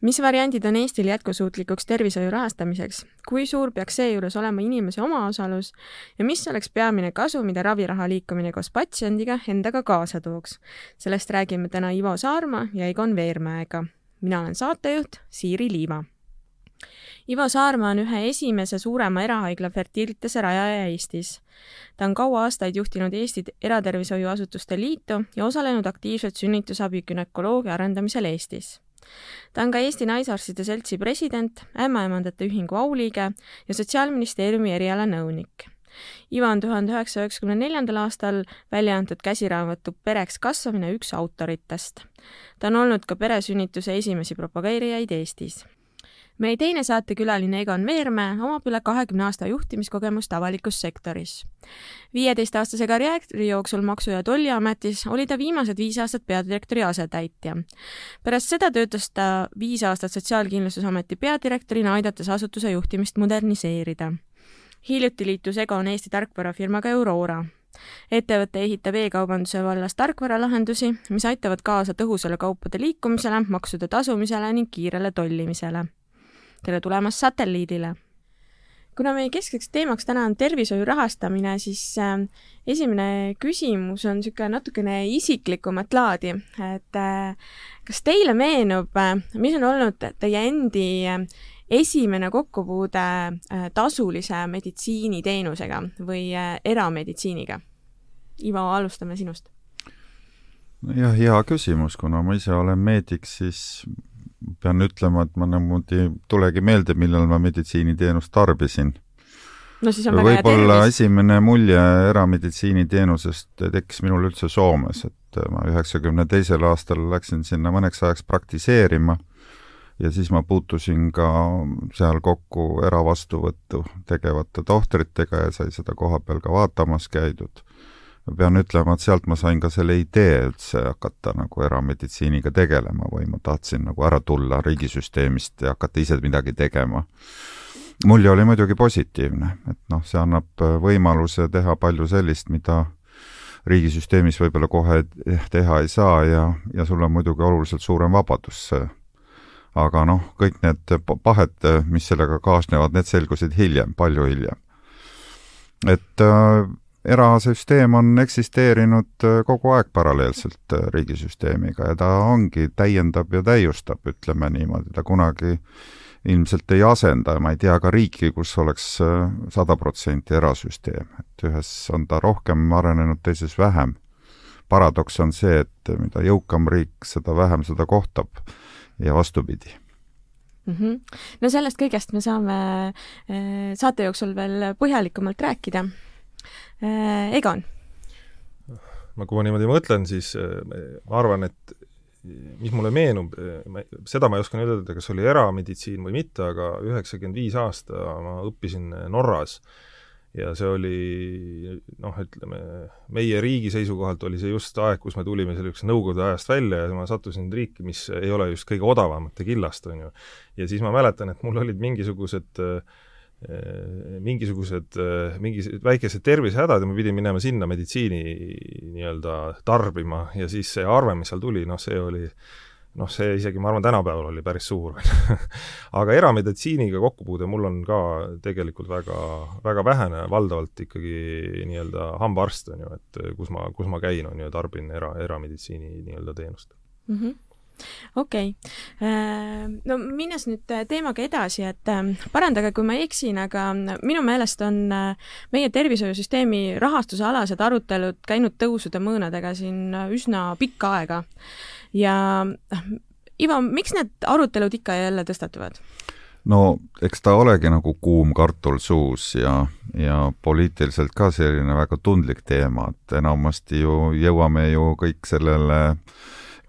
mis variandid on Eestil jätkusuutlikuks tervishoiu rahastamiseks, kui suur peaks seejuures olema inimese omaosalus ja mis oleks peamine kasu, mida raviraha liikumine koos patsiendiga endaga kaasa tooks? sellest räägime täna Ivo Saarma ja Egon Veermäega. mina olen saatejuht Siiri Liiva. Ivo Saarma on ühe esimese suurema erahaigla Fertilitase rajaja Eestis. ta on kaua aastaid juhtinud Eesti Eratervishoiuasutuste Liitu ja osalenud aktiivselt sünnitusabi günekoloogia arendamisel Eestis ta on ka Eesti Naisarstide Seltsi president, ämmaemandate ühingu auliige ja Sotsiaalministeeriumi erialanõunik. Ivo on tuhande üheksasaja üheksakümne neljandal aastal välja antud käsiraamatu Pereks kasvamine üks autoritest. ta on olnud ka peresünnituse esimesi propageerijaid Eestis meie teine saatekülaline Egon Veermäe omab üle kahekümne aasta juhtimiskogemust avalikus sektoris. viieteistaastase karjääri jooksul Maksu- ja Tolliametis oli ta viimased viis aastat peadirektori asetäitja. pärast seda töötas ta viis aastat Sotsiaalkindlustusameti peadirektorina, aidates asutuse juhtimist moderniseerida. hiljuti liitus Egon Eesti tarkvarafirmaga Aurora ettevõte ehitab e-kaubanduse vallas tarkvaralahendusi, mis aitavad kaasa tõhusale kaupade liikumisele, maksude tasumisele ning kiirele tollimisele tere tulemast satelliidile! kuna meie keskseks teemaks täna on tervishoiu rahastamine, siis äh, esimene küsimus on niisugune natukene isiklikumat laadi, et äh, kas teile meenub äh,, mis on olnud teie endi esimene kokkupuude tasulise meditsiiniteenusega või erameditsiiniga? Ivo, alustame sinust. jah, hea küsimus, kuna ma ise olen meedik, siis pean ütlema, et ma niimoodi ei tulegi meelde, millal ma meditsiiniteenust tarbisin. no siis on väga hea võib-olla tervis. esimene mulje erameditsiiniteenusest tekkis minul üldse Soomes, et ma üheksakümne teisel aastal läksin sinna mõneks ajaks praktiseerima ja siis ma puutusin ka seal kokku eravastuvõttu tegevate tohtritega ja sai seda koha peal ka vaatamas käidud ma pean ütlema, et sealt ma sain ka selle idee üldse hakata nagu erameditsiiniga tegelema või ma tahtsin nagu ära tulla riigisüsteemist ja hakata ise midagi tegema. mulje oli muidugi positiivne, et noh, see annab võimaluse teha palju sellist, mida riigisüsteemis võib-olla kohe teha ei saa ja, ja sul on muidugi oluliselt suurem vabadus. aga noh, kõik need pahed, mis sellega kaasnevad, need selgusid hiljem, palju hiljem. et äh, erasüsteem on eksisteerinud äh, kogu aeg paralleelselt äh, riigisüsteemiga ja ta ongi, täiendab ja täiustab, ütleme niimoodi, ta kunagi ilmselt ei asenda, ma ei tea ka riiki, kus oleks äh, sada protsenti erasüsteem, et ühes on ta rohkem arenenud, teises vähem. paradoks on see, et mida jõukam riik, seda vähem seda kohtab ja vastupidi mm. -hmm. no sellest kõigest me saame saate jooksul veel põhjalikumalt rääkida Egon? no kui ma niimoodi mõtlen, siis äh, ma arvan, et mis mulle meenub, äh, seda ma ei oska nüüd öelda, kas oli erameditsiin või mitte, aga üheksakümmend viis aasta ma õppisin Norras ja see oli noh, ütleme, meie riigi seisukohalt oli see just aeg, kus me tulime sellisest Nõukogude ajast välja ja ma sattusin riiki, mis ei ole just kõige odavamate killast, on ju. ja siis ma mäletan, et mul olid mingisugused äh, Äh, mingisugused, äh, mingi väikesed tervisehädad ja ma pidin minema sinna meditsiini nii-öelda tarbima ja siis see arve, mis seal tuli, noh, see oli noh, see isegi, ma arvan, tänapäeval oli päris suur aga erameditsiiniga kokkupuude mul on ka tegelikult väga, väga vähene, valdavalt ikkagi nii-öelda hambaarst, on ju, et kus ma, kus ma käin, on ju, tarbin era, erameditsiini nii-öelda teenust mm. -hmm okei okay., äh, no minnes nüüd äh, teemaga edasi, et ähm, parandage, kui ma eksin, aga minu meelest on äh, meie tervishoiusüsteemi rahastuse alased arutelud käinud tõusude mõõnadega siin üsna pikka aega. ja Ivo, miks need arutelud ikka ja jälle tõstatuvad? no eks ta olegi nagu kuum kartul suus ja, ja poliitiliselt ka selline väga tundlik teema, et enamasti ju jõuame ju kõik sellele äh,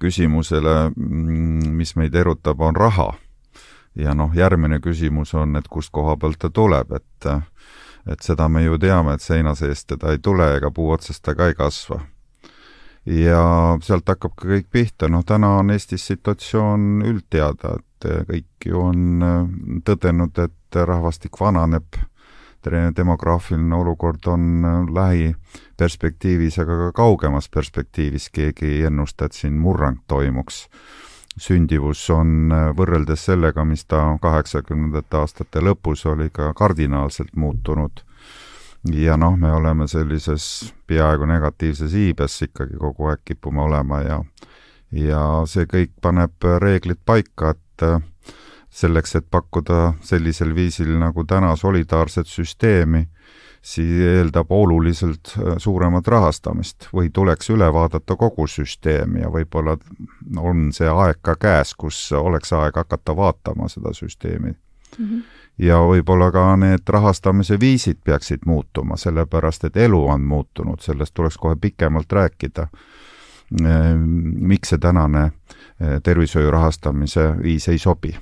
küsimusele, mm, mis meid erutab, on raha. ja noh, järgmine küsimus on, et kust koha pealt ta tuleb, et et seda me ju teame, et seina seest teda ei tule ega puu otsast ta ka ei kasva. ja sealt hakkab ka kõik pihta, noh täna on Eestis situatsioon üldteada, et kõik ju on tõdenud, et rahvastik vananeb, demograafiline olukord on lähiperspektiivis, aga ka kaugemas perspektiivis keegi ei ennusta, et siin murrang toimuks sündivus on äh, võrreldes sellega, mis ta kaheksakümnendate aastate lõpus oli, ka kardinaalselt muutunud. ja noh, me oleme sellises peaaegu negatiivses iibes ikkagi kogu aeg kipume olema ja ja see kõik paneb reeglid paika, et äh, selleks, et pakkuda sellisel viisil nagu täna solidaarset süsteemi, siis eeldab oluliselt äh, suuremat rahastamist või tuleks üle vaadata kogu süsteem ja võib-olla on see aeg ka käes, kus oleks aeg hakata vaatama seda süsteemi mm. -hmm. ja võib-olla ka need rahastamise viisid peaksid muutuma, sellepärast et elu on muutunud, sellest tuleks kohe pikemalt rääkida. Äh, miks see tänane äh, tervishoiu rahastamise viis ei sobi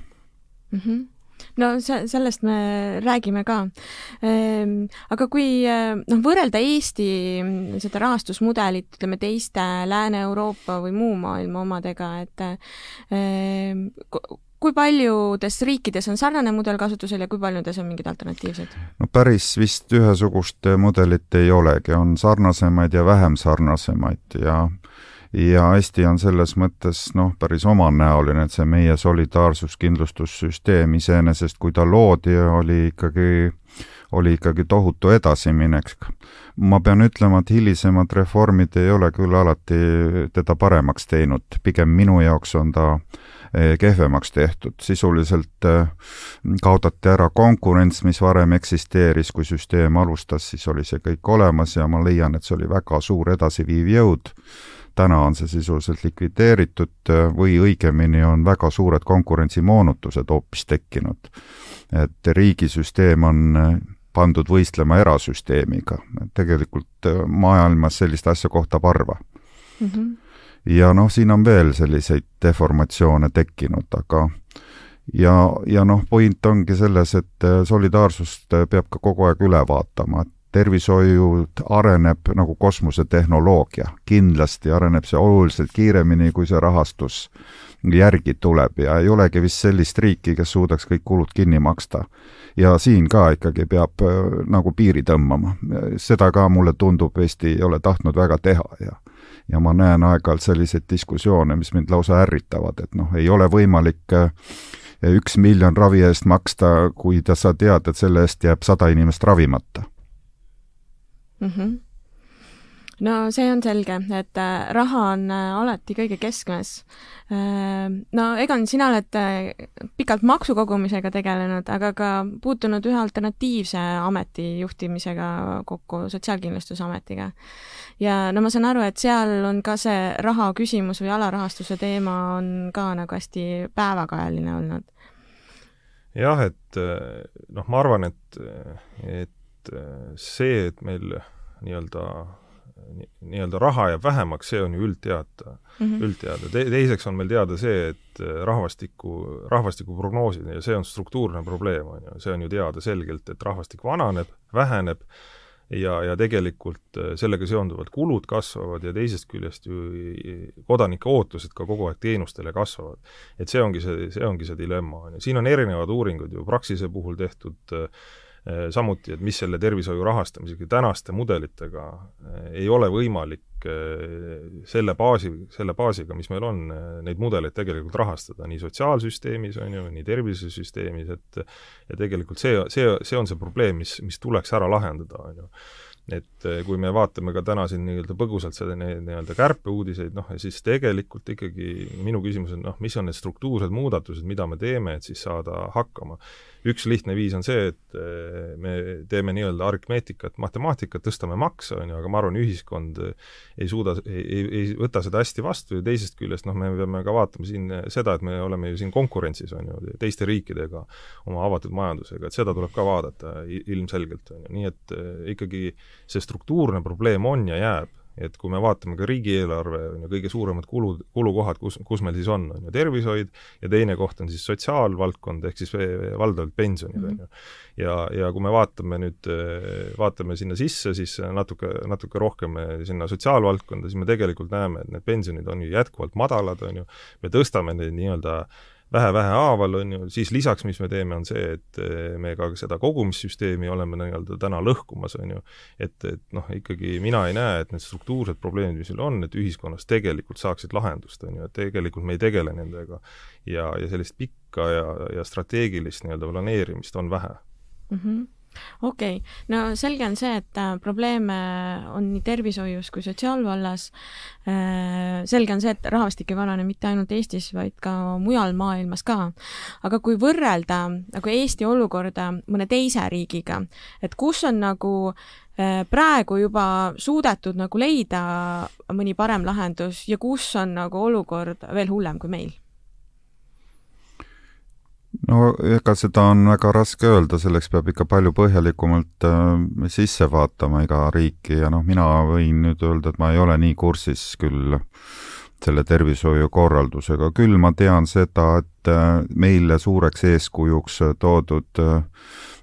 mm? -hmm no see, sellest me räägime ka. Ehm, aga kui noh, võrrelda Eesti mm, seda rahastusmudelit, ütleme, teiste Lääne-Euroopa või muu maailma omadega, et ehm, kui paljudes riikides on sarnane mudel kasutusel ja kui paljudes on mingid alternatiivsed? no päris vist ühesugust mudelit ei olegi, on sarnasemaid ja vähem sarnasemaid ja ja Eesti on selles mõttes noh, päris omanäoline, et see meie solidaarsuskindlustussüsteem iseenesest, kui ta loodi, oli ikkagi, oli ikkagi tohutu edasiminek. ma pean ütlema, et hilisemad reformid ei ole küll alati teda paremaks teinud, pigem minu jaoks on ta eh, kehvemaks tehtud, sisuliselt eh, kaotati ära konkurents, mis varem eksisteeris, kui süsteem alustas, siis oli see kõik olemas ja ma leian, et see oli väga suur edasiviiv jõud täna on see sisuliselt likvideeritud äh, või õigemini on väga suured konkurentsimoonutused hoopis tekkinud. et riigisüsteem on äh, pandud võistlema erasüsteemiga, tegelikult äh, maailmas sellist asja kohtab harva mm. -hmm. ja noh, siin on veel selliseid deformatsioone tekkinud, aga ja, ja noh, point ongi selles, et solidaarsust peab ka kogu aeg üle vaatama, et tervishoiud areneb nagu kosmosetehnoloogia, kindlasti areneb see oluliselt kiiremini, kui see rahastus järgi tuleb ja ei olegi vist sellist riiki, kes suudaks kõik kulud kinni maksta. ja siin ka ikkagi peab äh, nagu piiri tõmbama. seda ka mulle tundub, Eesti ei ole tahtnud väga teha ja ja ma näen aeg-ajalt selliseid diskussioone, mis mind lausa ärritavad, et noh, ei ole võimalik äh, üks miljon ravi eest maksta, kui ta, sa tead, et selle eest jääb sada inimest ravimata mm. -hmm. no see on selge, et äh, raha on äh, alati kõige keskmes. Äh, no Egon, sina oled pikalt maksukogumisega tegelenud, aga ka puutunud ühe alternatiivse ameti juhtimisega kokku, Sotsiaalkindlustusametiga. ja no ma saan aru, et seal on ka see raha küsimus või alarahastuse teema on ka nagu hästi päevakajaline olnud jah, et noh, ma arvan, et, et et äh, see, et meil nii-öelda nii-öelda raha jääb vähemaks, see on ju üldteada mm, -hmm. üldteada Te. teiseks on meil teada see, et äh, rahvastiku, rahvastikuprognoosid ja see on struktuurne probleem, on ju, see on ju teada selgelt, et rahvastik vananeb, väheneb ja, ja tegelikult äh, sellega seonduvalt kulud kasvavad ja teisest küljest ju kodanike ootused ka kogu aeg teenustele kasvavad. et see ongi see, see ongi see dilemma, on ju, siin on erinevad uuringud ju Praxise puhul tehtud Äh, samuti, et mis selle tervishoiu rahastamisega tänaste mudelitega äh, ei ole võimalik äh, selle baasi, selle baasiga, mis meil on, neid mudeleid tegelikult rahastada nii sotsiaalsüsteemis, on ju, nii tervisesüsteemis, et ja tegelikult see, see, see on see probleem, mis, mis tuleks ära lahendada, on ju et kui me vaatame ka täna siin nii-öelda põgusalt seda nii-öelda kärpeuudiseid, noh, siis tegelikult ikkagi minu küsimus on, noh, mis on need struktuursed muudatused, mida me teeme, et siis saada hakkama? Üks lihtne viis on see, et eh, me teeme nii-öelda aritmeetikat, matemaatikat, tõstame makse, on ju, aga ma arvan, ühiskond ei suuda, ei, ei võta seda hästi vastu ja teisest küljest noh, me peame ka vaatama siin seda, et me oleme ju siin konkurentsis, on ju, teiste riikidega oma avatud majandusega, et seda tuleb ka vaadata ilmselgelt, on ju, nii et eh, ikkagi see struktuurne probleem on ja jääb. et kui me vaatame ka riigieelarve, on ju, kõige suuremad kulud, kulukohad, kus, kus meil siis on, on ju tervishoid ja teine koht on siis sotsiaalvaldkond, ehk siis valdavalt pensionid, on ju. ja, ja kui me vaatame nüüd, vaatame sinna sisse, siis natuke, natuke rohkem sinna sotsiaalvaldkonda, siis me tegelikult näeme, et need pensionid on ju jätkuvalt madalad, on ju, me tõstame neid nii-öelda vähe-vähe haaval, on ju, siis lisaks, mis me teeme, on see, et eh, me ka seda kogumissüsteemi oleme nii-öelda täna lõhkumas, on ju. et, et noh, ikkagi mina ei näe, et need struktuursed probleemid, mis meil on, et ühiskonnas tegelikult saaksid lahendust, on ju, et tegelikult me ei tegele nendega. ja, ja sellist pikka ja, ja strateegilist nii-öelda planeerimist on vähe mm. -hmm okei okay., no selge on see, et äh, probleeme on nii tervishoius kui sotsiaalvallas. Äh, selge on see, et rahvastik ei vanane mitte ainult Eestis, vaid ka mujal maailmas ka. aga kui võrrelda nagu Eesti olukorda mõne teise riigiga, et kus on nagu äh, praegu juba suudetud nagu leida mõni parem lahendus ja kus on nagu olukord veel hullem kui meil no ega seda on väga raske öelda, selleks peab ikka palju põhjalikumalt äh, sisse vaatama iga riiki ja noh, mina võin nüüd öelda, et ma ei ole nii kursis küll selle tervishoiukorraldusega, küll ma tean seda, et äh, meile suureks eeskujuks toodud äh,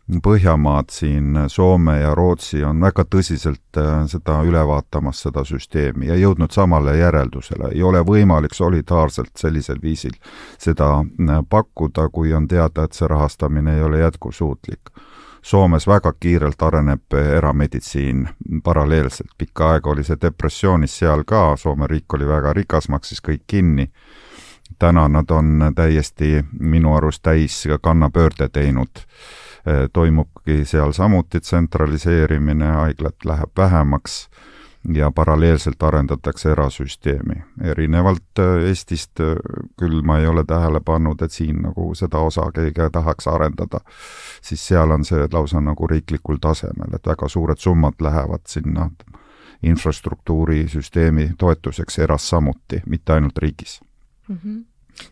Põhjamaad siin, Soome ja Rootsi on väga tõsiselt äh, seda üle vaatamas, seda süsteemi, ja jõudnud samale järeldusele, ei ole võimalik solidaarselt sellisel viisil seda äh, pakkuda, kui on teada, et see rahastamine ei ole jätkusuutlik. Soomes väga kiirelt areneb erameditsiin. Paralleelselt, pikka aega oli see depressioonis seal ka, Soome riik oli väga rikas, maksis kõik kinni. Täna nad on täiesti minu arust täis kannapöörde teinud. Äh, toimubki seal samuti tsentraliseerimine, haiglat läheb vähemaks ja paralleelselt arendatakse erasüsteemi. erinevalt äh, Eestist äh, küll ma ei ole tähele pannud, et siin nagu seda osa keegi tahaks arendada, siis seal on see lausa nagu riiklikul tasemel, et väga suured summad lähevad sinna infrastruktuurisüsteemi toetuseks eras samuti, mitte ainult riigis mm. -hmm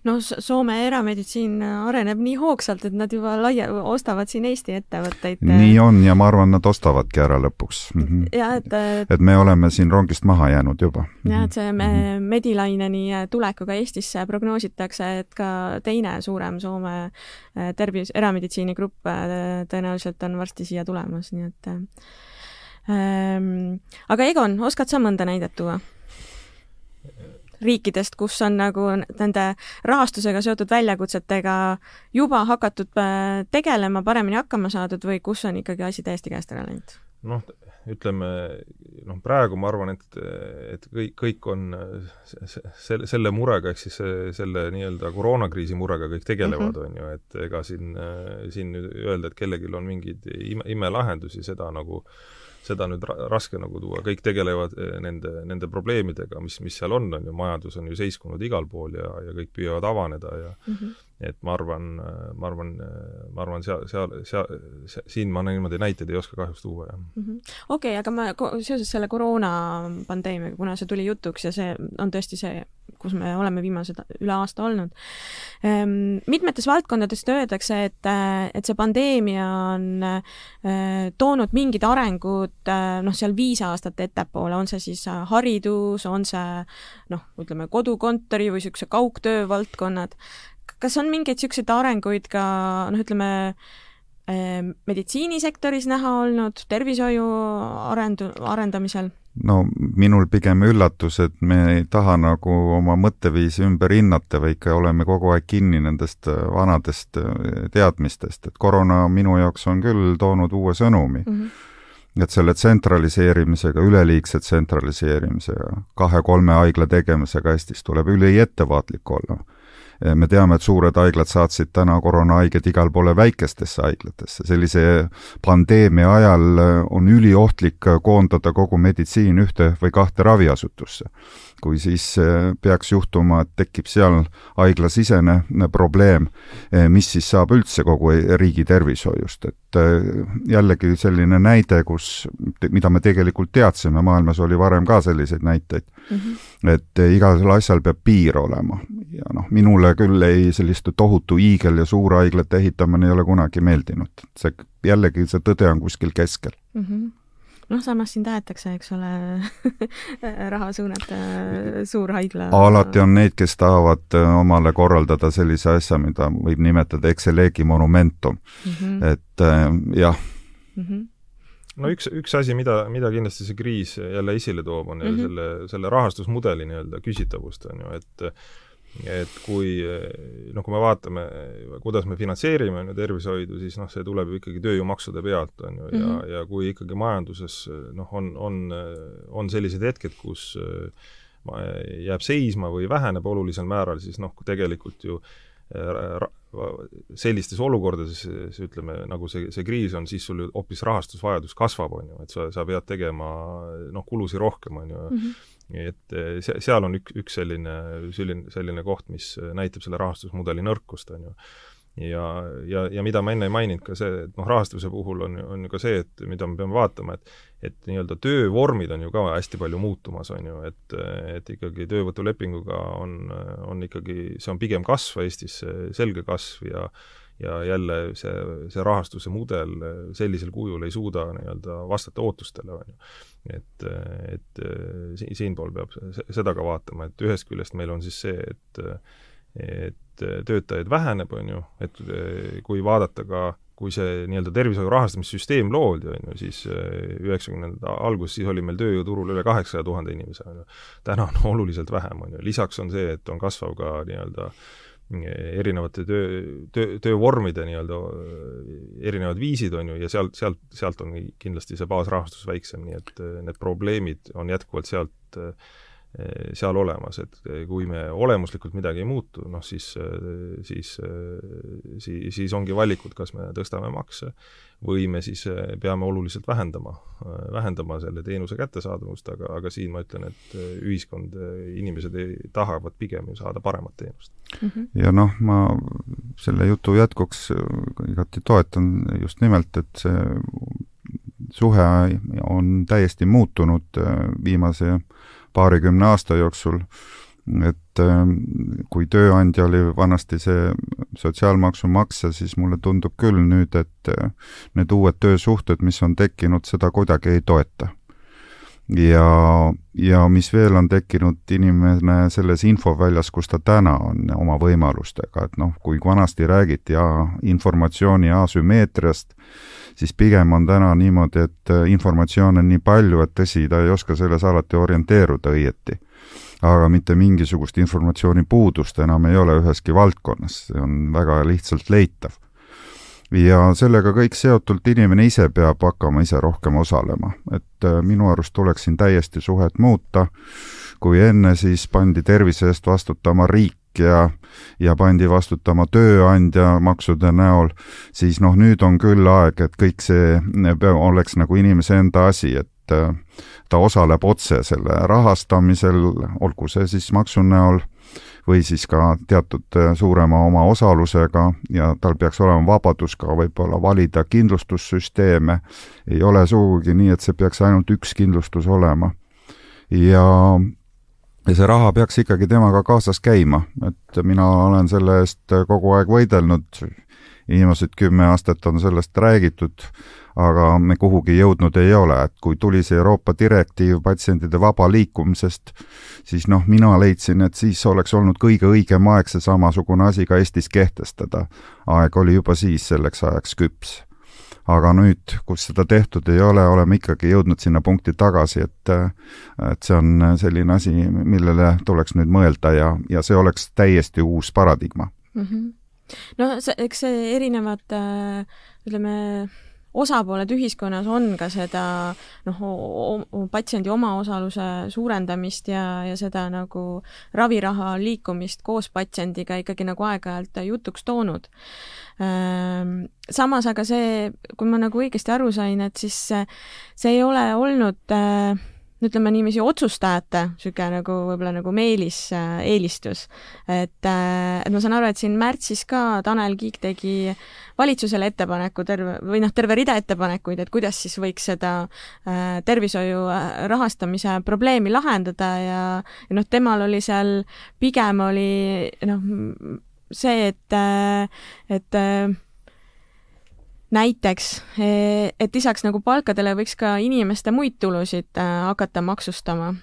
no Soome erameditsiin areneb nii hoogsalt, et nad juba laia-, ostavad siin Eesti ettevõtteid. nii on ja ma arvan, nad ostavadki ära lõpuks mm. -hmm. ja et et me oleme siin rongist maha jäänud juba. jah, et see me, mm -hmm. Medilaineni tulekuga Eestisse prognoositakse, et ka teine suurem Soome äh, tervis, erameditsiinigrupp äh, tõenäoliselt on varsti siia tulemas, nii et ähm, aga Egon, oskad sa mõnda näidet tuua? Riikidest, kus on nagu nende rahastusega seotud väljakutsetega juba hakatud äh, tegelema, paremini hakkama saadud või kus on ikkagi asi täiesti käest ära läinud? noh, ütleme noh, praegu ma arvan, et, et kõik, kõik on selle, selle murega, ehk siis selle nii-öelda koroonakriisi murega kõik tegelevad, mhm. on ju, et ega siin, siin nüüd öelda, et kellelgi on mingeid ime, imelahendusi, seda nagu äh, seda nüüd ra raske nagu tuua, kõik tegelevad eh, nende, nende probleemidega, mis, mis seal on, on ju, majandus on ju seiskunud igal pool ja, ja kõik püüavad avaneda ja mm -hmm. Et ma arvan, ma arvan, ma arvan, seal, seal, seal, siin ma niimoodi näiteid ei oska kahjuks tuua, jah mm -hmm.. okei okay,, aga ma seoses selle koroonapandeemiaga, kuna see tuli jutuks ja see on tõesti see kus me oleme viimased üle aasta olnud. Ehm, mitmetes valdkondades öeldakse, et, et see pandeemia on eh, toonud mingid arengud eh, noh, seal viis aastat ettepoole, on see siis haridus, on see noh, ütleme kodukontori või niisuguse kaugtöö valdkonnad. Kas on mingeid niisuguseid arenguid ka noh, ütleme eh, meditsiinisektoris näha olnud, tervishoiu arendu-, arendamisel? no minul pigem üllatus, et me ei taha nagu oma mõtteviisi ümber hinnata, vaid ikka oleme kogu aeg kinni nendest äh, vanadest äh, teadmistest, et koroona minu jaoks on küll toonud uue sõnumi mm. -hmm et selle tsentraliseerimisega, üleliigse tsentraliseerimisega, kahe-kolme haigla tegemisega Eestis tuleb üliettevaatlik olla me teame, et suured haiglad saatsid täna koroonahaiged igale poole väikestesse haiglatesse, sellise pandeemia ajal on üliohtlik koondada kogu meditsiin ühte või kahte raviasutusse kui siis eh, peaks juhtuma, et tekib seal haiglasisene eh, probleem, eh, mis siis saab üldse kogu e-, riigi tervishoiust, et jällegi selline näide, kus, mida me tegelikult teadsime, maailmas oli varem ka selliseid näiteid mm, -hmm. et igal asjal peab piir olema ja noh, minule küll ei, sellist tohutu hiigel- ja suurhaiglate ehitamine ei ole kunagi meeldinud. see, jällegi see tõde on kuskil keskel mm. -hmm noh, samas siin tahetakse, eks ole raha suunata suurhaigla. alati on neid, kes tahavad äh, omale korraldada sellise asja, mida võib nimetada Excelegi monumentum mm. -hmm. et äh, jah mm. -hmm no üks, üks asi, mida, mida kindlasti see kriis jälle esile toob, on mm -hmm. selle, selle rahastusmudeli nii-öelda küsitavust, on ju, et et kui noh, kui me vaatame, kuidas me finantseerime on ju tervishoidu, siis noh, see tuleb ju ikkagi tööjõumaksude pealt, on ju, ja mm, -hmm. ja kui ikkagi majanduses noh, on, on, on sellised hetked, kus jääb seisma või väheneb olulisel määral, siis noh, tegelikult ju sellistes olukordades, ütleme, nagu see, see kriis on, siis sul ju hoopis rahastusvajadus kasvab, on ju, et sa, sa pead tegema noh, kulusid rohkem, on ju mm, -hmm et eh, see, seal on üks, üks selline, selline, selline koht, mis näitab selle rahastusmudeli nõrkust, on ju. ja, ja, ja mida ma enne ei maininud, ka see, et noh, rahastamise puhul on, on ju ka see, et mida me peame vaatama, et et nii-öelda töövormid on ju ka hästi palju muutumas, on ju, et, et ikkagi töövõtulepinguga on, on ikkagi, see on pigem kasv Eestis, selge kasv ja ja jälle see, see rahastuse mudel sellisel kujul ei suuda nii-öelda vastata ootustele, on ju et, et siinpool peab seda ka vaatama, et ühest küljest meil on siis see, et et töötajaid väheneb, on ju, et kui vaadata ka, kui see nii-öelda tervishoiu rahastamissüsteem loodi, on ju, siis üheksakümnendate alguses, siis oli meil tööjõuturul üle kaheksasaja tuhande inimese, on ju. täna on oluliselt vähem, on ju, lisaks on see, et on kasvav ka nii-öelda äh, erinevate töö, töö, töövormide nii-öelda erinevad viisid, on ju, ja sealt, sealt, sealt on kindlasti see baasrahastus väiksem, nii et need probleemid on jätkuvalt sealt äh, seal olemas, et eh, kui me olemuslikult midagi ei muutu, noh siis, eh, siis, siis, siis ongi valikud, kas me tõstame makse või me siis peame oluliselt vähendama, vähendama selle teenuse kättesaadavust, aga, aga siin ma ütlen, et ühiskond, inimesed ei, tahavad pigem ju saada paremat teenust mm. -hmm. ja noh, ma selle jutu jätkuks igati toetan just nimelt, et see suhe on täiesti muutunud viimase paarikümne aasta jooksul, et ähm, kui tööandja oli vanasti see sotsiaalmaksu maksja, siis mulle tundub küll nüüd, et äh, need uued töösuhted, mis on tekkinud, seda kuidagi ei toeta ja, ja mis veel on tekkinud inimene selles infoväljas, kus ta täna on oma võimalustega, et noh, kui vanasti räägiti informatsiooni asümmeetriast, siis pigem on täna niimoodi, et äh, informatsioon on nii palju, et tõsi, ta ei oska selles alati orienteeruda õieti. aga mitte mingisugust informatsiooni puudust enam ei ole üheski valdkonnas, see on väga lihtsalt leitav. Ja sellega kõik seotult inimene ise peab hakkama ise rohkem osalema, et äh, minu arust tuleks siin täiesti suhet muuta, kui enne siis pandi tervise eest vastutama riik, ja, ja pandi vastutama tööandja maksude näol, siis noh, nüüd on küll aeg, et kõik see oleks nagu inimese enda asi, et äh, ta osaleb otse selle rahastamisel, olgu see siis maksu näol või siis ka teatud äh, suurema omaosalusega ja tal peaks olema vabadus ka võib-olla valida kindlustussüsteeme. ei ole sugugi nii, et see peaks ainult üks kindlustus olema. ja ja see raha peaks ikkagi temaga kaasas käima, et mina olen selle eest kogu aeg võidelnud, viimased kümme aastat on sellest räägitud, aga me kuhugi jõudnud ei ole, et kui tuli see Euroopa direktiiv patsientide vaba liikumisest, siis noh, mina leidsin, et siis oleks olnud kõige õigem aeg see samasugune asi ka Eestis kehtestada. aeg oli juba siis selleks ajaks küps aga nüüd, kus seda tehtud ei ole, oleme ikkagi jõudnud sinna punkti tagasi, et et see on selline asi, millele tuleks nüüd mõelda ja, ja see oleks täiesti uus paradigma mm. -hmm. no see, eks see erinevad ütleme, osapooled ühiskonnas on ka seda noh, patsiendi omaosaluse suurendamist ja, ja seda nagu raviraha liikumist koos patsiendiga ikkagi nagu aeg-ajalt jutuks toonud. Ehm, samas aga see, kui ma nagu õigesti aru sain, et siis see ei ole olnud äh, ütleme niiviisi otsustajate niisugune nagu võib-olla nagu meelis äh,, eelistus. et äh,, et ma saan aru, et siin märtsis ka Tanel Kiik tegi valitsusele ettepaneku terve või noh, terve rida ettepanekuid, et kuidas siis võiks seda äh, tervishoiu äh, rahastamise probleemi lahendada ja, ja noh, temal oli seal pigem oli noh, see, et, et näiteks, et lisaks nagu palkadele võiks ka inimeste muid tulusid hakata maksustama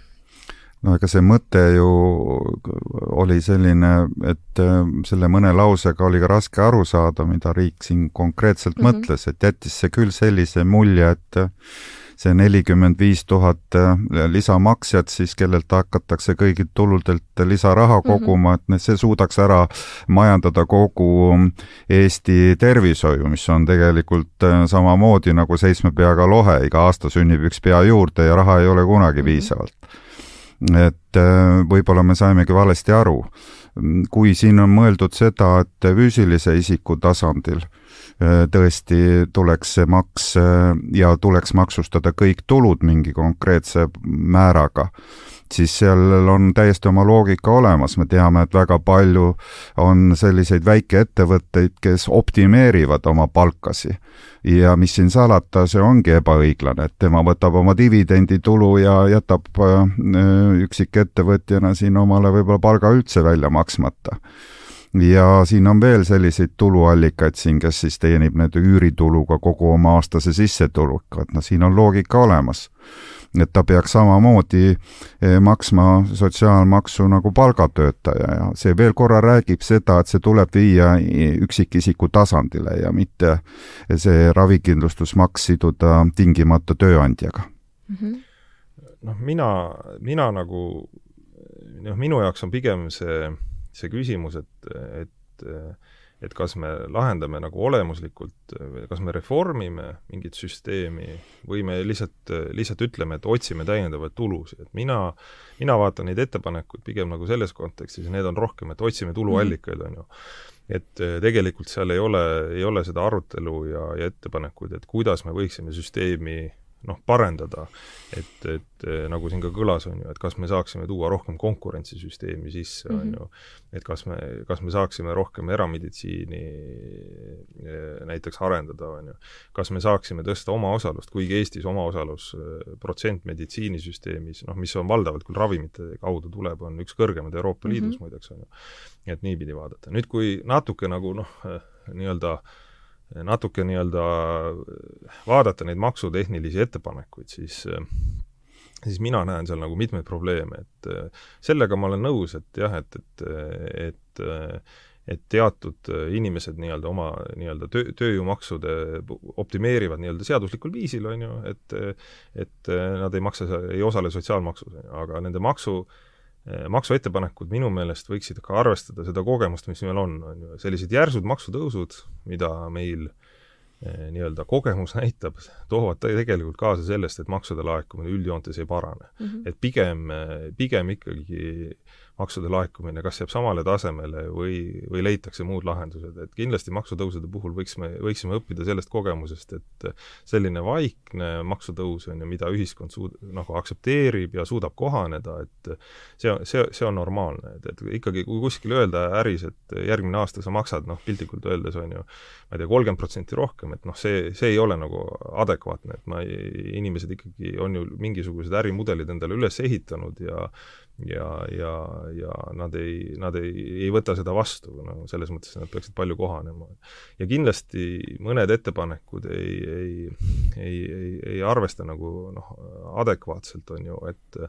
no ega see mõte ju oli selline, et äh, selle mõne lausega oli ka raske aru saada, mida riik siin konkreetselt mm -hmm. mõtles, et jättis see küll sellise mulje, et see nelikümmend viis tuhat äh, lisamaksjat siis, kellelt hakatakse kõigilt tuludelt lisaraha mhm. koguma mm, -hmm. et see suudaks ära majandada kogu Eesti tervishoiu, mis on tegelikult äh, samamoodi nagu seitsme peaga lohe, iga aasta sünnib üks pea juurde ja raha ei ole kunagi mm -hmm. piisavalt et äh, võib-olla me saimegi valesti aru. Kui siin on mõeldud seda, et füüsilise isiku tasandil äh, tõesti tuleks see maks äh, ja tuleks maksustada kõik tulud mingi konkreetse määraga, siis seal on täiesti oma loogika olemas, me teame, et väga palju on selliseid väikeettevõtteid, kes optimeerivad oma palkasi. ja mis siin salata, see ongi ebaõiglane, et tema võtab oma dividenditulu ja jätab äh, üksikettevõtjana siin omale võib-olla palga üldse välja maksmata. Ja siin on veel selliseid tuluallikaid siin, kes siis teenib nende üürituluga kogu oma aastase sissetuleku, et noh, siin on loogika olemas et ta peaks samamoodi eh, maksma sotsiaalmaksu nagu palgatöötaja ja see veel korra räägib seda, et see tuleb viia üksikisiku tasandile ja mitte see ravikindlustusmaks siduda tingimata tööandjaga mm. -hmm. noh, mina, mina nagu noh, minu jaoks on pigem see, see küsimus, et, et et kas me lahendame nagu olemuslikult, kas me reformime mingit süsteemi või me lihtsalt, lihtsalt ütleme, et otsime täiendavaid tulusid, et mina, mina vaatan neid ettepanekuid pigem nagu selles kontekstis ja need on rohkem, et otsime tuluallikaid, on ju. et tegelikult seal ei ole, ei ole seda arutelu ja, ja ettepanekuid, et kuidas me võiksime süsteemi noh, parendada. et, et eh, nagu siin ka kõlas, on ju, et kas me saaksime tuua rohkem konkurentsi süsteemi sisse, on mhm. ju, et kas me, kas me saaksime rohkem erameditsiini eh, näiteks arendada, on ju. kas me saaksime tõsta omaosalust, kuigi Eestis omaosalus eh, protsent meditsiinisüsteemis, noh, mis on valdavalt küll ravimite kaudu tuleb, on üks kõrgemaid Euroopa Liidus mm -hmm. muideks, on ju. et niipidi vaadata. nüüd, kui natuke nagu noh, nii-öelda äh, natuke nii-öelda vaadata neid maksutehnilisi ettepanekuid, siis siis mina näen seal nagu mitmeid probleeme, et sellega ma olen nõus, et jah, et, et, et et teatud inimesed nii-öelda oma nii-öelda töö, tööjõumaksude optimeerivad nii-öelda seaduslikul viisil, on ju, et et nad ei maksa, ei osale sotsiaalmaksus, aga nende maksu äh, maksuettepanekud minu meelest võiksid ka arvestada seda kogemust, mis meil on, on ju, sellised järsud maksutõusud, mida meil eh, nii-öelda kogemus näitab, toovad tegelikult kaasa sellest, et maksude laekumine üldjoontes ei parane mm. -hmm. et pigem, eh, pigem ikkagi maksude laekumine kas jääb samale tasemele või, või leitakse muud lahendused, et kindlasti maksutõusude puhul võiksime, võiksime õppida sellest kogemusest, et selline vaikne maksutõus on ju, mida ühiskond suud-, nagu aktsepteerib ja suudab kohaneda, et see, see, see on normaalne, et, et ikkagi kui kuskil öelda äris, et järgmine aasta sa maksad, noh, piltlikult öeldes on ju, ma ei tea, kolmkümmend protsenti rohkem, et noh, see, see ei ole nagu adekvaatne, et ma inimesed ikkagi on ju mingisugused ärimudelid endale üles ehitanud ja ja, ja, ja nad ei, nad ei, ei võta seda vastu, no selles mõttes nad peaksid palju kohanema. ja kindlasti mõned ettepanekud ei, ei, ei, ei, ei arvesta nagu noh, adekvaatselt, on ju, et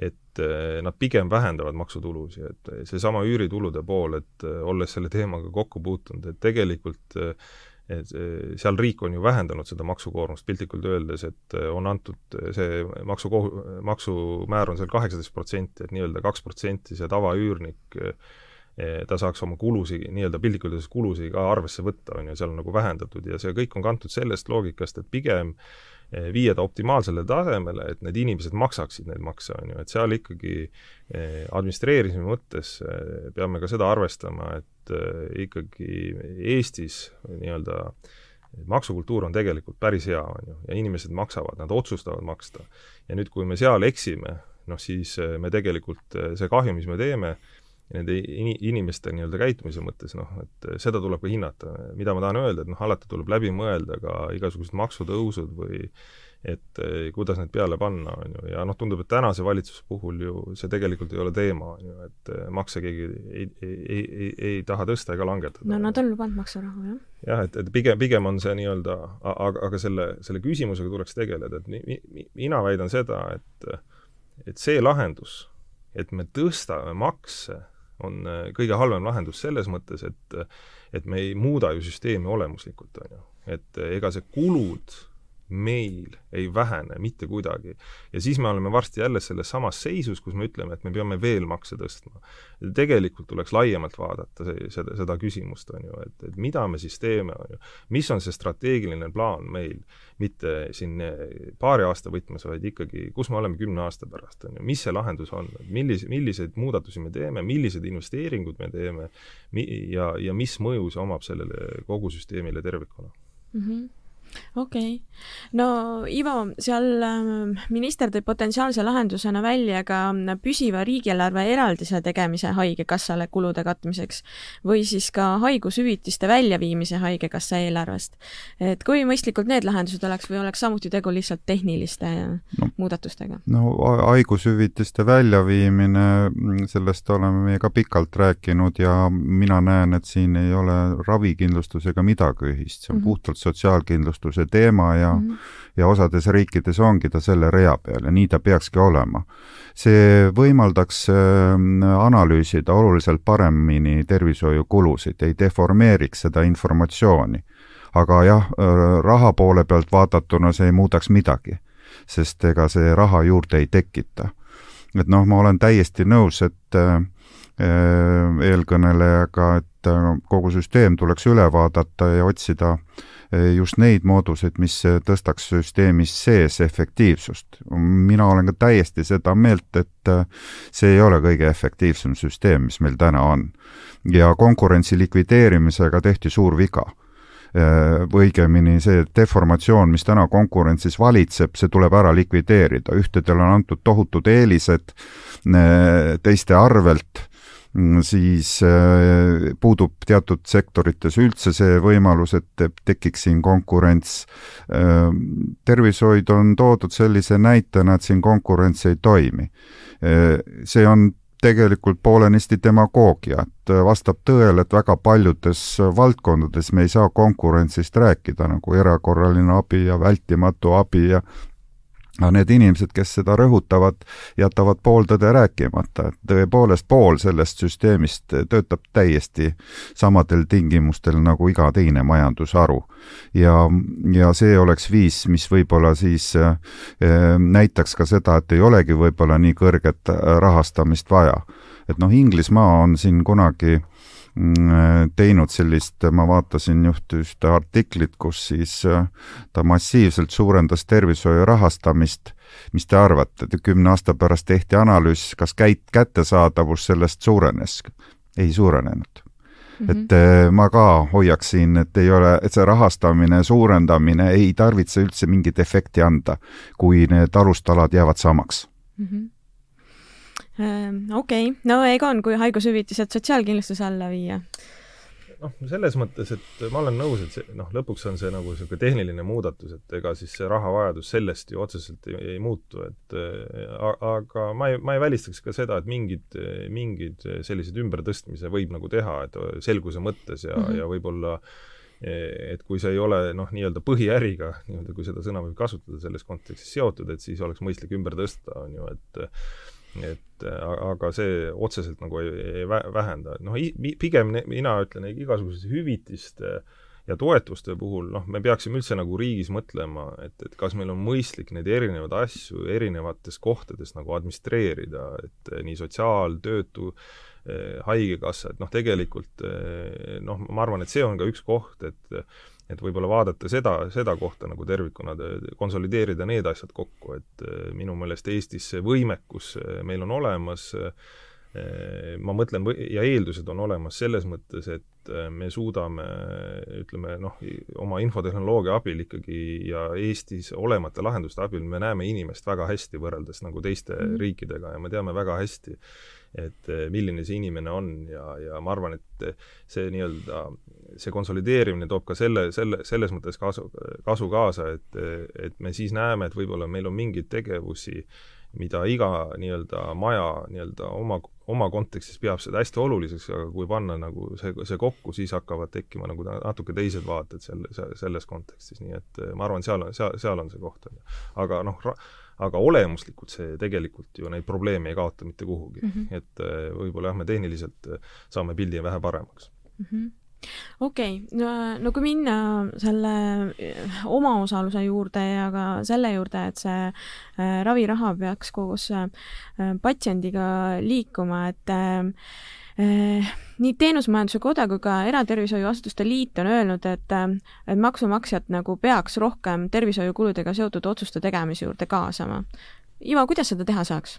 et nad pigem vähendavad maksutulusid, et seesama üüritulude pool, et olles selle teemaga kokku puutunud, et tegelikult äh, et eh, seal riik on ju vähendanud seda maksukoormust piltlikult öeldes, et eh, on antud eh, see maksukohu-, maksumäär on seal kaheksateist protsenti, et nii-öelda kaks protsenti see tavaüürnik ta saaks oma kulusid, nii-öelda piltlikult öeldes kulusid ka arvesse võtta, on ju, seal on nagu vähendatud ja see kõik on kantud sellest loogikast, et pigem äh, viia ta optimaalsele tasemele, et need inimesed maksaksid neid makse, on ju, et seal ikkagi administreerimise mõttes peame ka seda arvestama, et ikkagi Eestis nii-öelda maksukultuur on tegelikult päris hea, on ju, ja inimesed maksavad, nad otsustavad maksta. ja nüüd, kui me seal eksime, noh siis me tegelikult, see kahju, mis me teeme, nende in-, inimeste nii-öelda käitumise mõttes, noh, et seda tuleb ka hinnata. mida ma tahan öelda, et noh, alati tuleb läbi mõelda ka igasugused maksutõusud või et eh, kuidas need peale panna, on ju, ja noh, tundub, et tänase valitsuse puhul ju see tegelikult ei ole teema, on ju, et eh, makse keegi ei, ei, ei, ei, ei taha tõsta ega langetada. no nad on lubanud maksurahu, jah. jah, et, et pigem, pigem on see nii-öelda, aga, aga selle, selle küsimusega tuleks tegeleda, et mi, mi, mina väidan seda, et et see lahendus, et me tõstame makse, on eh, kõige halvem lahendus selles mõttes, et et me ei muuda ju süsteemi olemuslikult, on ju. et ega see kulud meil ei vähene mitte kuidagi. ja siis me oleme varsti jälle selles samas seisus, kus me ütleme, et me peame veel makse tõstma. tegelikult tuleks laiemalt vaadata see, seda, seda küsimust, on ju, et, et mida me siis teeme, on ju. mis on see strateegiline plaan meil, mitte siin paari aasta võtmes, vaid ikkagi, kus me oleme kümne aasta pärast, on ju, mis see lahendus on, millise, milliseid muudatusi me teeme, millised investeeringud me teeme mi-, ja, ja mis mõju see omab sellele kogu süsteemile tervikuna mm. -hmm okei okay., no Ivo, seal ähm, minister tõi potentsiaalse lahendusena välja ka püsiva riigieelarve eraldise tegemise Haigekassale kulude katmiseks või siis ka haigushüvitiste väljaviimise Haigekassa eelarvest. et kui mõistlikud need lahendused oleks või oleks samuti tegu lihtsalt tehniliste no, muudatustega? no haigushüvitiste väljaviimine, sellest oleme meie ka pikalt rääkinud ja mina näen, et siin ei ole ravikindlustusega midagi ühist, see on mm -hmm. puhtalt sotsiaalkindlustus vastutuse teema ja mm, -hmm. ja osades riikides ongi ta selle rea peal ja nii ta peakski olema. see võimaldaks ähm, analüüsida oluliselt paremini tervishoiukulusid, ei deformeeriks seda informatsiooni. aga jah, äh, raha poole pealt vaadatuna see ei muudaks midagi, sest ega see raha juurde ei tekita. et noh, ma olen täiesti nõus, et äh, eelkõnelejaga, et äh, kogu süsteem tuleks üle vaadata ja otsida äh, just neid mooduseid, mis tõstaks süsteemis sees efektiivsust. mina olen ka täiesti seda meelt, et äh, see ei ole kõige efektiivsem süsteem, mis meil täna on. ja konkurentsi likvideerimisega tehti suur viga äh, õigemini see deformatsioon, mis täna konkurentsis valitseb, see tuleb ära likvideerida, ühtedel on antud tohutud eelised äh, teiste arvelt siis äh, puudub teatud sektorites üldse see võimalus, et tekiks siin konkurents. Äh, tervishoid on toodud sellise näitena, et siin konkurents ei toimi. Äh, see on tegelikult poolenisti demagoogia, et vastab tõele, et väga paljudes valdkondades me ei saa konkurentsist rääkida, nagu erakorraline abi ja vältimatu abi ja aga need inimesed, kes seda rõhutavad, jätavad pooltõde rääkimata, et tõepoolest pool sellest süsteemist töötab täiesti samadel tingimustel nagu iga teine majandusharu. ja, ja see oleks viis, mis võib-olla siis äh, näitaks ka seda, et ei olegi võib-olla nii kõrget rahastamist vaja. et noh, Inglismaa on siin kunagi teinud sellist, ma vaatasin just ühte artiklit, kus siis äh, ta massiivselt suurendas tervishoiu rahastamist. mis te arvate, kümne aasta pärast tehti analüüs, kas käit-, kättesaadavus sellest suurenes? ei suurenenud Mm -hmm. et äh, ma ka hoiaksin, et ei ole, et see rahastamine, suurendamine ei tarvitse üldse mingit efekti anda, kui need alustalad jäävad samaks mm. -hmm okei okay., no Egon, kui haigushüvitised sotsiaalkindlustuse alla viia? noh, selles mõttes, et ma olen nõus, et see noh, lõpuks on see nagu niisugune tehniline muudatus, et ega siis see rahavajadus sellest ju otseselt ei, ei muutu, et aga ma ei, ma ei välistaks ka seda, et mingid, mingid sellised ümbertõstmise võib nagu teha, et selguse mõttes ja mm, -hmm. ja võib-olla et kui see ei ole noh, nii-öelda põhiäriga, nii-öelda kui seda sõna võib kasutada selles kontekstis seotud, et siis oleks mõistlik ümber tõsta, on ju, et et aga see otseselt nagu ei, ei vähenda, noh, pigem mina ütlen, igasuguste hüvitiste ja toetuste puhul, noh, me peaksime üldse nagu riigis mõtlema, et, et kas meil on mõistlik neid erinevaid asju erinevates kohtades nagu administreerida, et nii sotsiaal, töötu, eh, haigekassa, et noh, tegelikult noh, ma arvan, et see on ka üks koht, et et võib-olla vaadata seda, seda kohta nagu tervikuna, konsolideerida need asjad kokku, et äh, minu meelest Eestis see võimekus äh, meil on olemas, äh, ma mõtlen, ja eeldused on olemas selles mõttes, et me suudame, ütleme noh, oma infotehnoloogia abil ikkagi ja Eestis olemata lahenduste abil me näeme inimest väga hästi võrreldes nagu teiste mm -hmm. riikidega ja me teame väga hästi, et milline see inimene on ja, ja ma arvan, et see nii-öelda, see konsolideerimine toob ka selle, selle, selles mõttes kasu, kasu kaasa, et, et me siis näeme, et võib-olla meil on mingeid tegevusi, mida iga nii-öelda maja nii-öelda oma oma kontekstis peab seda hästi oluliseks, aga kui panna nagu see, see kokku, siis hakkavad tekkima nagu natuke teised vaated selle, selles kontekstis, nii et eh, ma arvan, seal on, seal, seal on see koht, on ju. aga noh, aga olemuslikult see tegelikult ju neid probleeme ei kaota mitte kuhugi mm. -hmm. et eh, võib-olla jah, me tehniliselt eh, saame pildi vähe paremaks mm. -hmm okei okay., no, no kui minna selle eh, omaosaluse juurde ja ka selle juurde, et see äh, raviraha peaks koos äh, patsiendiga liikuma, et nii Teenusmajanduse Koda kui ka Eratervishoiuasutuste Liit on öelnud, et, et maksumaksjad nagu peaks rohkem tervishoiukuludega seotud otsuste tegemise juurde kaasama. Ivo, kuidas seda teha saaks?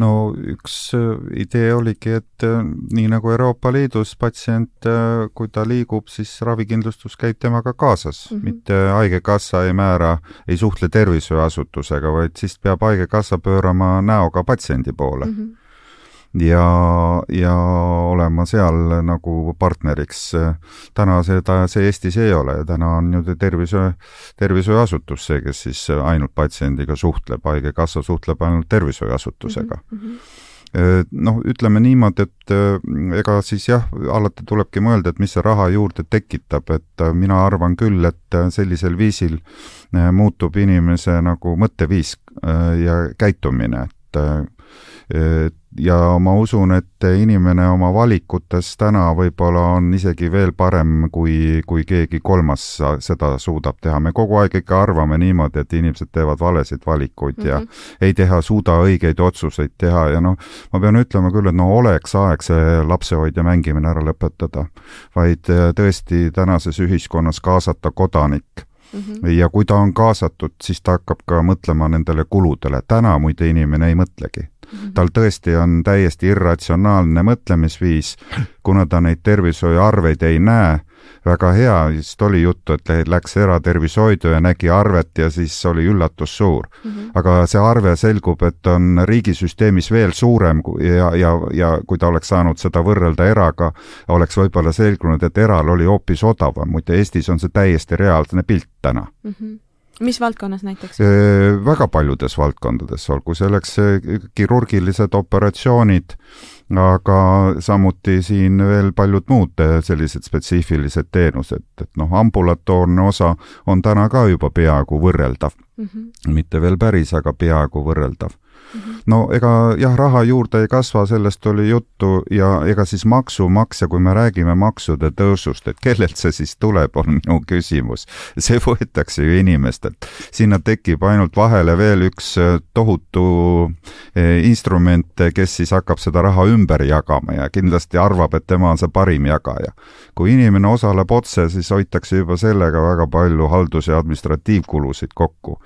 No üks äh, idee oligi, et äh, nii nagu Euroopa Liidus patsient, äh, kui ta liigub, siis ravikindlustus käib temaga kaasas mm, -hmm. mitte Haigekassa ei määra, ei suhtle tervishoiuasutusega, vaid siis peab Haigekassa pöörama näoga patsiendi poole mm. -hmm ja, ja olema seal nagu partneriks. täna seda, see Eestis ei ole, täna on ju tervishoiu, tervishoiuasutus see, kes siis ainult patsiendiga suhtleb, Haigekassa suhtleb ainult tervishoiuasutusega. Mm. -hmm noh, ütleme niimoodi, et ega siis jah, alati tulebki mõelda, et mis see raha juurde tekitab, et mina arvan küll, et sellisel viisil muutub inimese nagu mõtteviis ja käitumine, et ja ma usun, et inimene oma valikutes täna võib-olla on isegi veel parem, kui, kui keegi kolmas seda suudab teha. me kogu aeg ikka arvame niimoodi, et inimesed teevad valesid valikuid mm -hmm. ja mhm. ei teha, suuda õigeid otsuseid teha ja noh, ma pean ütlema küll, et no oleks aeg see lapsehoid ja mängimine ära lõpetada, vaid äh, tõesti tänases ühiskonnas kaasata kodanik Mm -hmm. ja kui ta on kaasatud, siis ta hakkab ka mõtlema nendele kuludele. täna muide inimene ei mõtlegi. Tal tõesti on täiesti irratsionaalne mõtlemisviis, kuna ta neid tervishoiuarveid ei näe, väga hea, vist oli juttu, et läks eratervishoidu ja nägi arvet ja siis oli üllatus suur mm. -hmm. aga see arve selgub, et on riigisüsteemis veel suurem ja, ja, ja kui ta oleks saanud seda võrrelda eraga, oleks võib-olla selgunud, et eral oli hoopis odavam, muide Eestis on see täiesti reaalne pilt täna mm. -hmm mis valdkonnas näiteks? väga paljudes valdkondades, olgu selleks kirurgilised operatsioonid, aga samuti siin veel paljud muud sellised spetsiifilised teenused, et noh, ambulatoorne osa on täna ka juba peaaegu võrreldav mm. -hmm. mitte veel päris, aga peaaegu võrreldav. No ega jah, raha juurde ei kasva, sellest oli juttu ja ega siis maksumaksja, kui me räägime maksude tõusust, et kellelt see siis tuleb, on minu küsimus. see võetakse ju inimestelt. sinna tekib ainult vahele veel üks äh, tohutu äh, instrument, kes siis hakkab seda raha ümber jagama ja kindlasti arvab, et tema on see parim jagaja. kui inimene osaleb otse, siis hoitakse juba sellega väga palju haldus- ja administratiivkulusid kokku.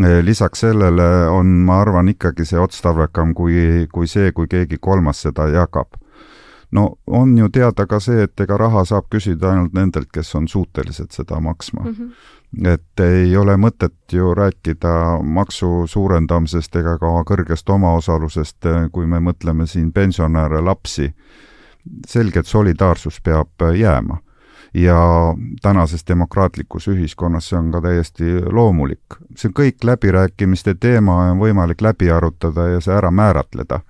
Äh, lisaks sellele on, ma arvan, ikkagi ikkagi see otstarbekam kui, kui see, kui keegi kolmas seda jagab. no on ju teada ka see, et ega raha saab küsida ainult nendelt, kes on suutelised seda maksma mm. -hmm. et ei ole mõtet ju rääkida maksu suurendamisest ega ka kõrgest omaosalusest, kui me mõtleme siin pensionäre, lapsi. selge, et solidaarsus peab jääma ja tänases demokraatlikus ühiskonnas see on ka täiesti loomulik. see on kõik läbirääkimiste teema ja on võimalik läbi arutada ja see ära määratleda.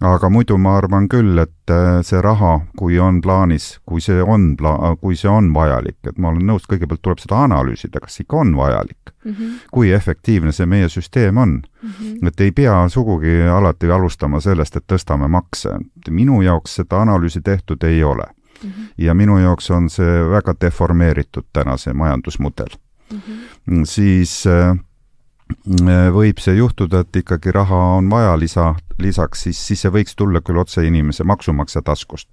aga muidu ma arvan küll, et äh, see raha, kui on plaanis, kui see on pla-, kui see on vajalik, et ma olen nõus, kõigepealt tuleb seda analüüsida, kas ikka on vajalik mm. -hmm. kui efektiivne see meie süsteem on mm. -hmm. et ei pea sugugi alati alustama sellest, et tõstame makse. minu jaoks seda analüüsi tehtud ei ole mm. -hmm. ja minu jaoks on see väga deformeeritud täna, see majandusmudel mm. -hmm. siis äh, võib see juhtuda, et ikkagi raha on vaja lisa, lisaks, siis, siis see võiks tulla küll otse inimese maksumaksja taskust,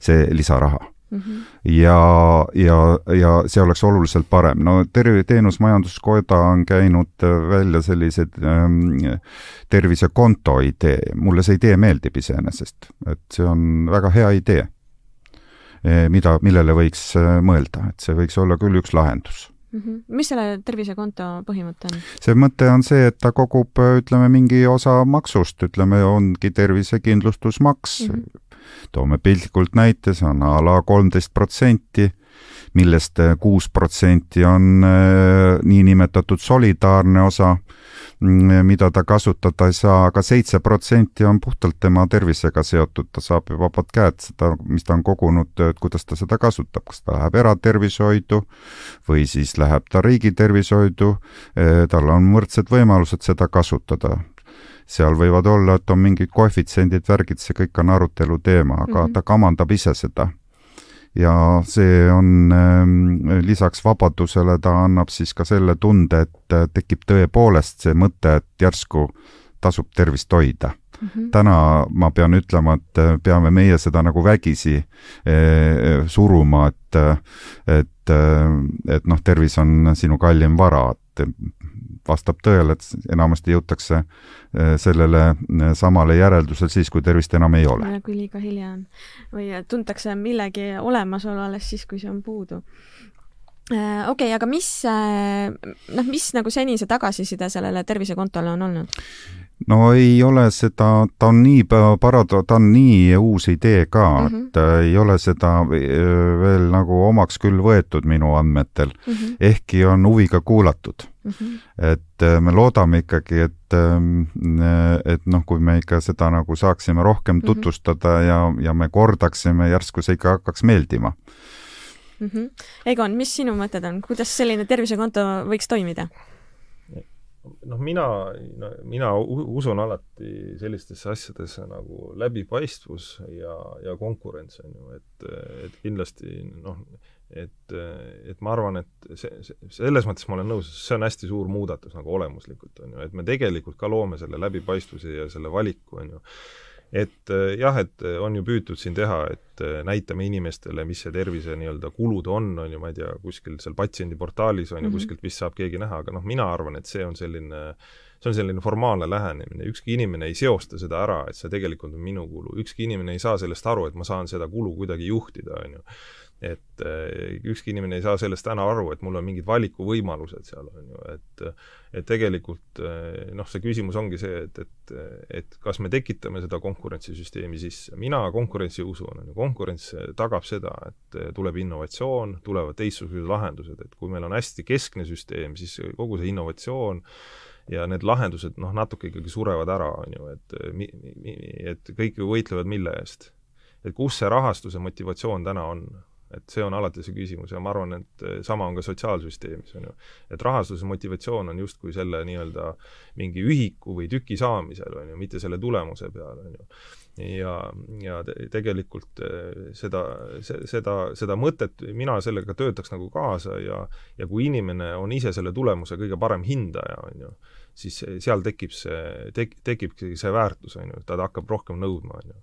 see lisaraha mm. -hmm. ja, ja, ja see oleks oluliselt parem. no Terve Teenusmajanduskoda on käinud välja sellised ähm, tervisekonto idee, mulle see idee meeldib iseenesest, et see on väga hea idee, mida, millele võiks äh, mõelda, et see võiks olla küll üks lahendus mm. -hmm. mis selle tervisekonto põhimõte on? see mõte on see, et ta kogub, ütleme, mingi osa maksust, ütleme, ongi tervisekindlustusmaks mm. -hmm toome piltlikult näite, see on a la kolmteist protsenti, millest kuus protsenti on äh, niinimetatud solidaarne osa, mm, mida ta kasutada ei saa, aga seitse protsenti on puhtalt tema tervisega seotud, ta saab vabad käed seda, mis ta on kogunud, et kuidas ta seda kasutab, kas ta läheb eratervishoidu või siis läheb ta riigi tervishoidu, äh, tal on võrdsed võimalused seda kasutada seal võivad olla, et on mingid koefitsiendid, värgid, see kõik on arutelu teema, aga mm -hmm. ta kamandab ise seda. Ja see on äh, lisaks vabadusele, ta annab siis ka selle tunde, et äh, tekib tõepoolest see mõte, et järsku tasub tervist hoida Mm -hmm. täna ma pean ütlema, et äh, peame meie seda nagu vägisi eh, suruma, et, et, et noh, tervis on sinu kallim vara, et vastab tõele, et enamasti jõutakse eh, sellele eh, samale järeldusele siis, kui tervist enam ei ole. kui liiga hilja on. või tuntakse millegi olemasolu alles siis, kui see on puudu okei okay,, aga mis, noh, mis nagu senise tagasiside sellele tervisekontole on olnud? no ei ole seda, ta on nii parado-, ta on nii uus idee ka mm, -hmm. et äh, ei ole seda veel nagu omaks küll võetud minu andmetel mm, -hmm. ehkki on huviga kuulatud mm. -hmm. et äh, me loodame ikkagi, et, ähm, et noh, kui me ikka seda nagu saaksime rohkem mhm. tutvustada mm -hmm. ja, ja me kordaksime, järsku see ikka hakkaks meeldima mm. -hmm. Egon, mis sinu mõtted on, kuidas selline tervisekonto võiks toimida? Noh, mina, no mina usun alati sellistesse asjadesse nagu läbipaistvus ja, ja konkurents, on ju, et, et kindlasti noh, et, et ma arvan, et see, see, selles mõttes ma olen nõus, see on hästi suur muudatus nagu olemuslikult, on ju, et me tegelikult ka loome selle läbipaistvuse ja selle valiku, on ju et äh, jah, et äh, on ju püütud siin teha, et äh, näitame inimestele, mis see tervise nii-öelda kulud on, on ju, ma ei tea, kuskil seal patsiendiportaalis on ju mm -hmm. kuskilt vist saab keegi näha, aga noh, mina arvan, et see on selline see on selline formaalne lähenemine, ükski inimene ei seosta seda ära, et see tegelikult on minu kulu, ükski inimene ei saa sellest aru, et ma saan seda kulu kuidagi juhtida, on ju et äh, ükski inimene ei saa sellest täna aru, et mul on mingid valikuvõimalused seal, on ju, et et tegelikult äh, noh, see küsimus ongi see, et, et et kas me tekitame seda konkurentsisüsteemi sisse, mina konkurentsi usun, on ju, konkurents tagab seda, et tuleb innovatsioon, tulevad teistsugused lahendused, et kui meil on hästi keskne süsteem, siis kogu see innovatsioon ja need lahendused noh, natuke ikkagi surevad ära, on ju, et mi-, mi-, et kõik ju võitlevad mille eest. et kus see rahastuse motivatsioon täna on, et see on alati see küsimus ja ma arvan, et eh, sama on ka sotsiaalsüsteemis, on ju. et rahastuse motivatsioon on justkui selle nii-öelda mingi ühiku või tüki saamisel, on ju, mitte selle tulemuse peal, on ju. ja, ja te, tegelikult eh, seda, seda, seda mõtet, mina sellega töötaks nagu kaasa ja ja kui inimene on ise selle tulemuse kõige parem hindaja, on ju, siis seal tekib see, tek-, tekibki see väärtus, on ju, ta hakkab rohkem nõudma, on ju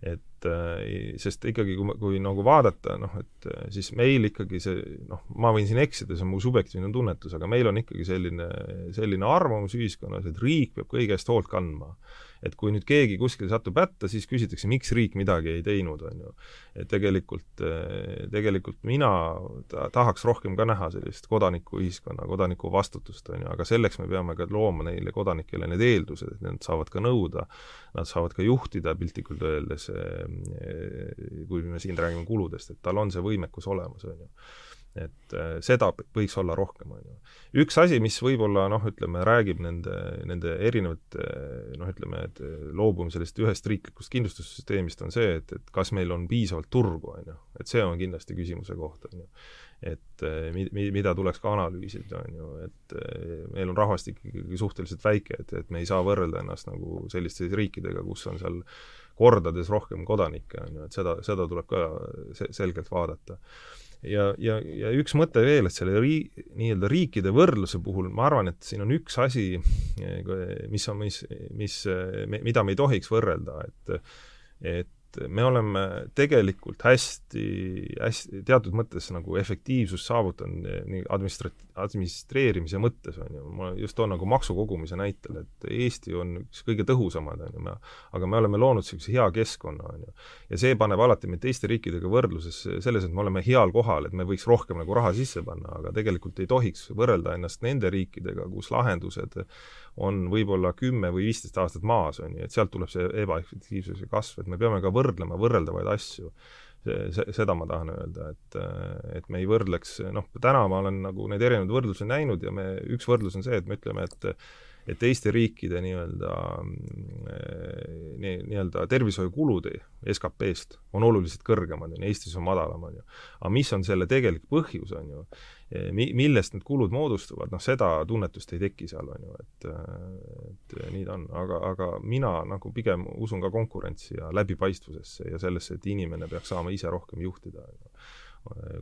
et äh, sest ikkagi, kui, kui nagu vaadata, noh, et äh, siis meil ikkagi see, noh, ma võin siin eksida, see on mu subjektiivne tunnetus, aga meil on ikkagi selline, selline arvamus ühiskonnas, et riik peab kõige eest hoolt kandma et kui nüüd keegi kuskil satub hätta, siis küsitakse, miks riik midagi ei teinud, on ju. et tegelikult, eh, tegelikult mina ta, tahaks rohkem ka näha sellist kodanikuühiskonna, kodaniku vastutust, on ju, aga selleks me peame ka looma neile kodanikele need eeldused, et nad saavad ka nõuda, nad saavad ka juhtida piltlikult öeldes, kui me siin räägime kuludest, et tal on see võimekus olemas, on ju et äh, seda võiks olla rohkem, on ju. üks asi, mis võib-olla noh, ütleme, räägib nende, nende erinevate noh, ütleme, et loobume sellest ühest riiklikust kindlustussüsteemist, on see, et, et kas meil on piisavalt turgu, on ju. et see on kindlasti küsimuse koht, on ju. et äh, mi-, mi-, mida tuleks ka analüüsida, on ju, et äh, meil on rahvastik ikkagi suhteliselt väike, et, et me ei saa võrrelda ennast nagu selliste riikidega, kus on seal kordades rohkem kodanikke, on ju, et seda, seda tuleb ka se-, selgelt vaadata. Ja, ja, ja üks mõte veel, et selle rii-, nii-öelda riikide võrdluse puhul ma arvan, et siin on üks asi, mis on, mis, mis, mida me ei tohiks võrrelda, et et me oleme tegelikult hästi, hästi teatud mõttes nagu efektiivsust saavutanud nii administra-, administreerimise mõttes, on ju, ma just toon nagu maksukogumise näitel, et Eesti on üks kõige tõhusamad, on ju, me aga me oleme loonud niisuguse hea keskkonna, on ju. ja see paneb alati meid teiste riikidega võrdluses selles, et me oleme heal kohal, et me võiks rohkem nagu raha sisse panna, aga tegelikult ei tohiks võrrelda ennast nende riikidega, kus lahendused on võib-olla kümme või viisteist aastat maas, on ju, et sealt tuleb see ebaefektiivsuse kasv, et me peame ka võrdlema võrreldavaid asju. See, seda ma tahan öelda, et, et me ei võrdleks, noh, täna ma olen nagu neid erinevaid võrdlusi näinud ja me, üks võrdlus on see, et me ütleme, et et teiste riikide nii-öelda nii, nii-öelda tervishoiukulud SKP-st on oluliselt kõrgemad, on ju, Eestis on madalam, on ju. aga mis on selle tegelik põhjus, on ju, mi-, millest need kulud moodustuvad, noh seda tunnetust ei teki seal, on ju, et et nii ta on, aga, aga mina nagu pigem usun ka konkurentsi ja läbipaistvusesse ja sellesse, et inimene peaks saama ise rohkem juhtida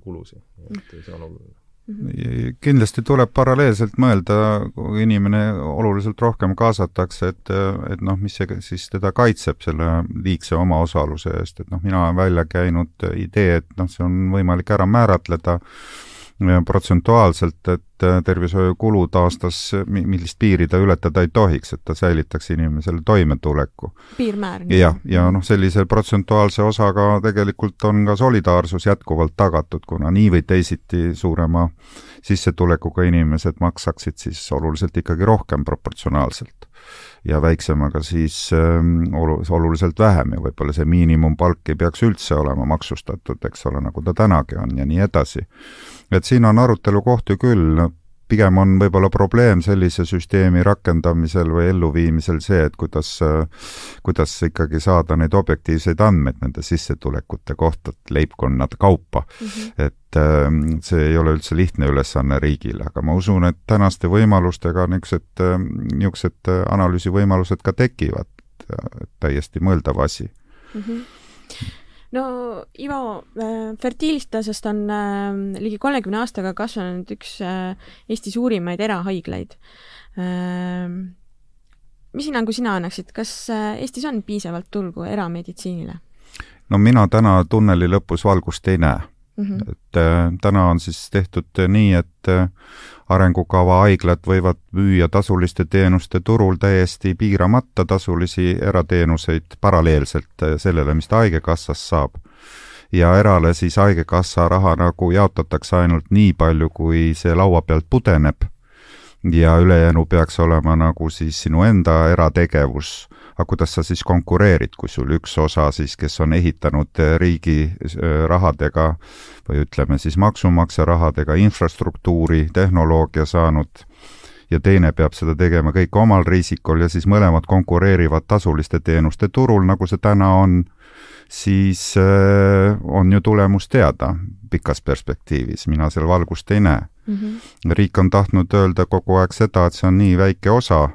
kulusid, et see on oluline. -hmm. kindlasti tuleb paralleelselt mõelda, kui inimene oluliselt rohkem kaasatakse, et, et noh, mis see siis teda kaitseb selle liigse omaosaluse eest, et noh, mina olen välja käinud idee, et noh, see on võimalik ära määratleda protsentuaalselt, et äh, tervishoiukulud aastas, millist piiri ta ületada ei tohiks, et ta säilitaks inimesele toimetuleku. piirmäär. jah, ja noh, sellise protsentuaalse osaga tegelikult on ka solidaarsus jätkuvalt tagatud, kuna nii või teisiti suurema sissetulekuga inimesed maksaksid siis oluliselt ikkagi rohkem proportsionaalselt ja väiksemaga siis ähm, olu-, oluliselt vähem ja võib-olla see miinimumpalk ei peaks üldse olema maksustatud, eks ole, nagu ta tänagi on ja nii edasi. Et siin on arutelu koht ju küll, pigem on võib-olla probleem sellise süsteemi rakendamisel või elluviimisel see, et kuidas, kuidas ikkagi saada neid objektiivseid andmeid nende sissetulekute kohta leibkonnade kaupa mm. -hmm. et ähm, see ei ole üldse lihtne ülesanne riigile, aga ma usun, et tänaste võimalustega niisugused, niisugused analüüsivõimalused ka tekivad, täiesti mõeldav asi mm. -hmm no Ivo, äh, Fertilistasest on äh, ligi kolmekümne aastaga kasvanud üks äh, Eesti suurimaid erahaiglaid. mis hinnangu sina annaksid, kas Eestis on piisavalt turgu erameditsiinile? no mina täna tunneli lõpus valgust ei näe mm. -hmm. et äh, täna on siis tehtud nii, et äh, arengukava haiglad võivad müüa tasuliste teenuste turul täiesti piiramata tasulisi erateenuseid paralleelselt äh, sellele, mis ta Haigekassast saab. ja erale siis Haigekassa raha nagu jaotatakse ainult nii palju, kui see laua pealt pudeneb ja ülejäänu peaks olema nagu siis sinu enda erategevus aga kuidas sa siis konkureerid, kui sul üks osa siis, kes on ehitanud eh, riigi eh, rahadega või ütleme siis maksumaksja rahadega infrastruktuuri, tehnoloogia saanud, ja teine peab seda tegema kõik omal riisikul ja siis mõlemad konkureerivad tasuliste teenuste turul, nagu see täna on, siis äh, on ju tulemus teada pikas perspektiivis, mina seal valgust ei näe mm. -hmm. riik on tahtnud öelda kogu aeg seda, et see on nii väike osa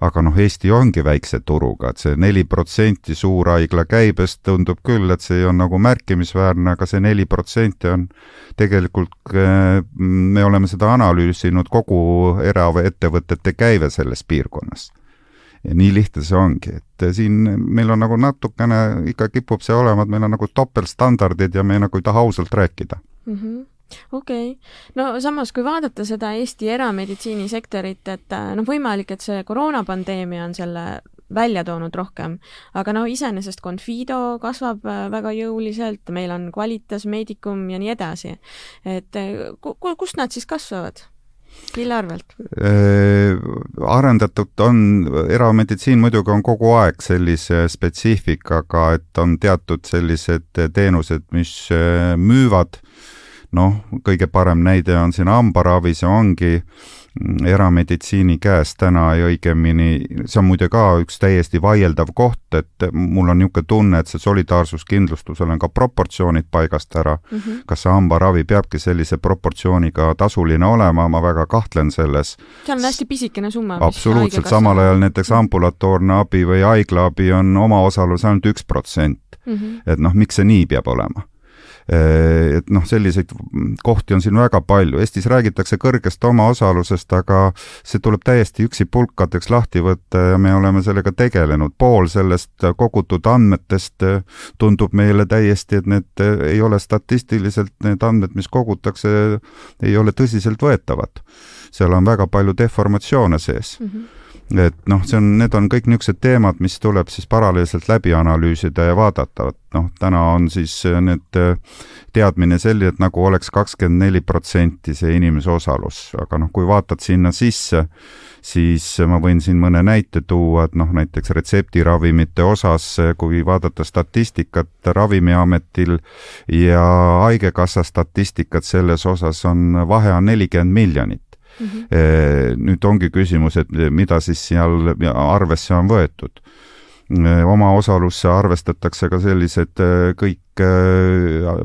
aga noh, Eesti ongi väikse turuga, et see neli protsenti suurhaigla käibest tundub küll, et see on nagu märkimisväärne, aga see neli protsenti on tegelikult, eh, me oleme seda analüüsinud, kogu eraettevõtete käive selles piirkonnas. ja nii lihtne see ongi, et siin meil on nagu natukene, ikka kipub see olema, et meil on nagu topeltstandardid ja me nagu ei taha ausalt rääkida mm. -hmm okei okay., no samas, kui vaadata seda Eesti erameditsiinisektorit, et äh, noh, võimalik, et see koroonapandeemia on selle välja toonud rohkem, aga no iseenesest Confido kasvab äh, väga jõuliselt, meil on Qualitas, Medicum ja nii edasi. et äh, ku-, kust nad siis kasvavad? mille arvelt äh,? arendatud on, erameditsiin muidugi on kogu aeg sellise spetsiifikaga, et on teatud sellised teenused, mis müüvad noh, kõige parem näide on siin hambaravi, see ongi mm, erameditsiini käes täna ja õigemini, see on muide ka üks täiesti vaieldav koht, et mul on niisugune tunne, et see solidaarsuskindlustusel on ka proportsioonid paigast ära mm. -hmm. kas see hambaravi peabki sellise proportsiooniga tasuline olema, ma väga kahtlen selles. seal on hästi pisikene summa. absoluutselt, samal ajal näiteks ambulatoorne abi või haiglaabi on omaosalus ainult üks protsent. Mhm. et noh, miks see nii peab olema et noh, selliseid kohti on siin väga palju, Eestis räägitakse kõrgest omaosalusest, aga see tuleb täiesti üksipulkadeks lahti võtta ja me oleme sellega tegelenud, pool sellest kogutud andmetest tundub meile täiesti, et need ei ole statistiliselt, need andmed, mis kogutakse, ei ole tõsiseltvõetavad. seal on väga palju deformatsioone sees mm. -hmm et noh, see on, need on kõik niisugused teemad, mis tuleb siis paralleelselt läbi analüüsida ja vaadata, et noh, täna on siis äh, need äh, teadmine selline, et nagu oleks kakskümmend neli protsenti see inimese osalus, aga noh, kui vaatad sinna sisse, siis ma võin siin mõne näite tuua, et noh, näiteks retseptiravimite osas, kui vaadata statistikat Ravimiametil ja Haigekassa statistikat selles osas, on vahe on nelikümmend miljonit Mm -hmm. nüüd ongi küsimus, et mida siis seal arvesse on võetud. omaosalusse arvestatakse ka sellised äh, kõik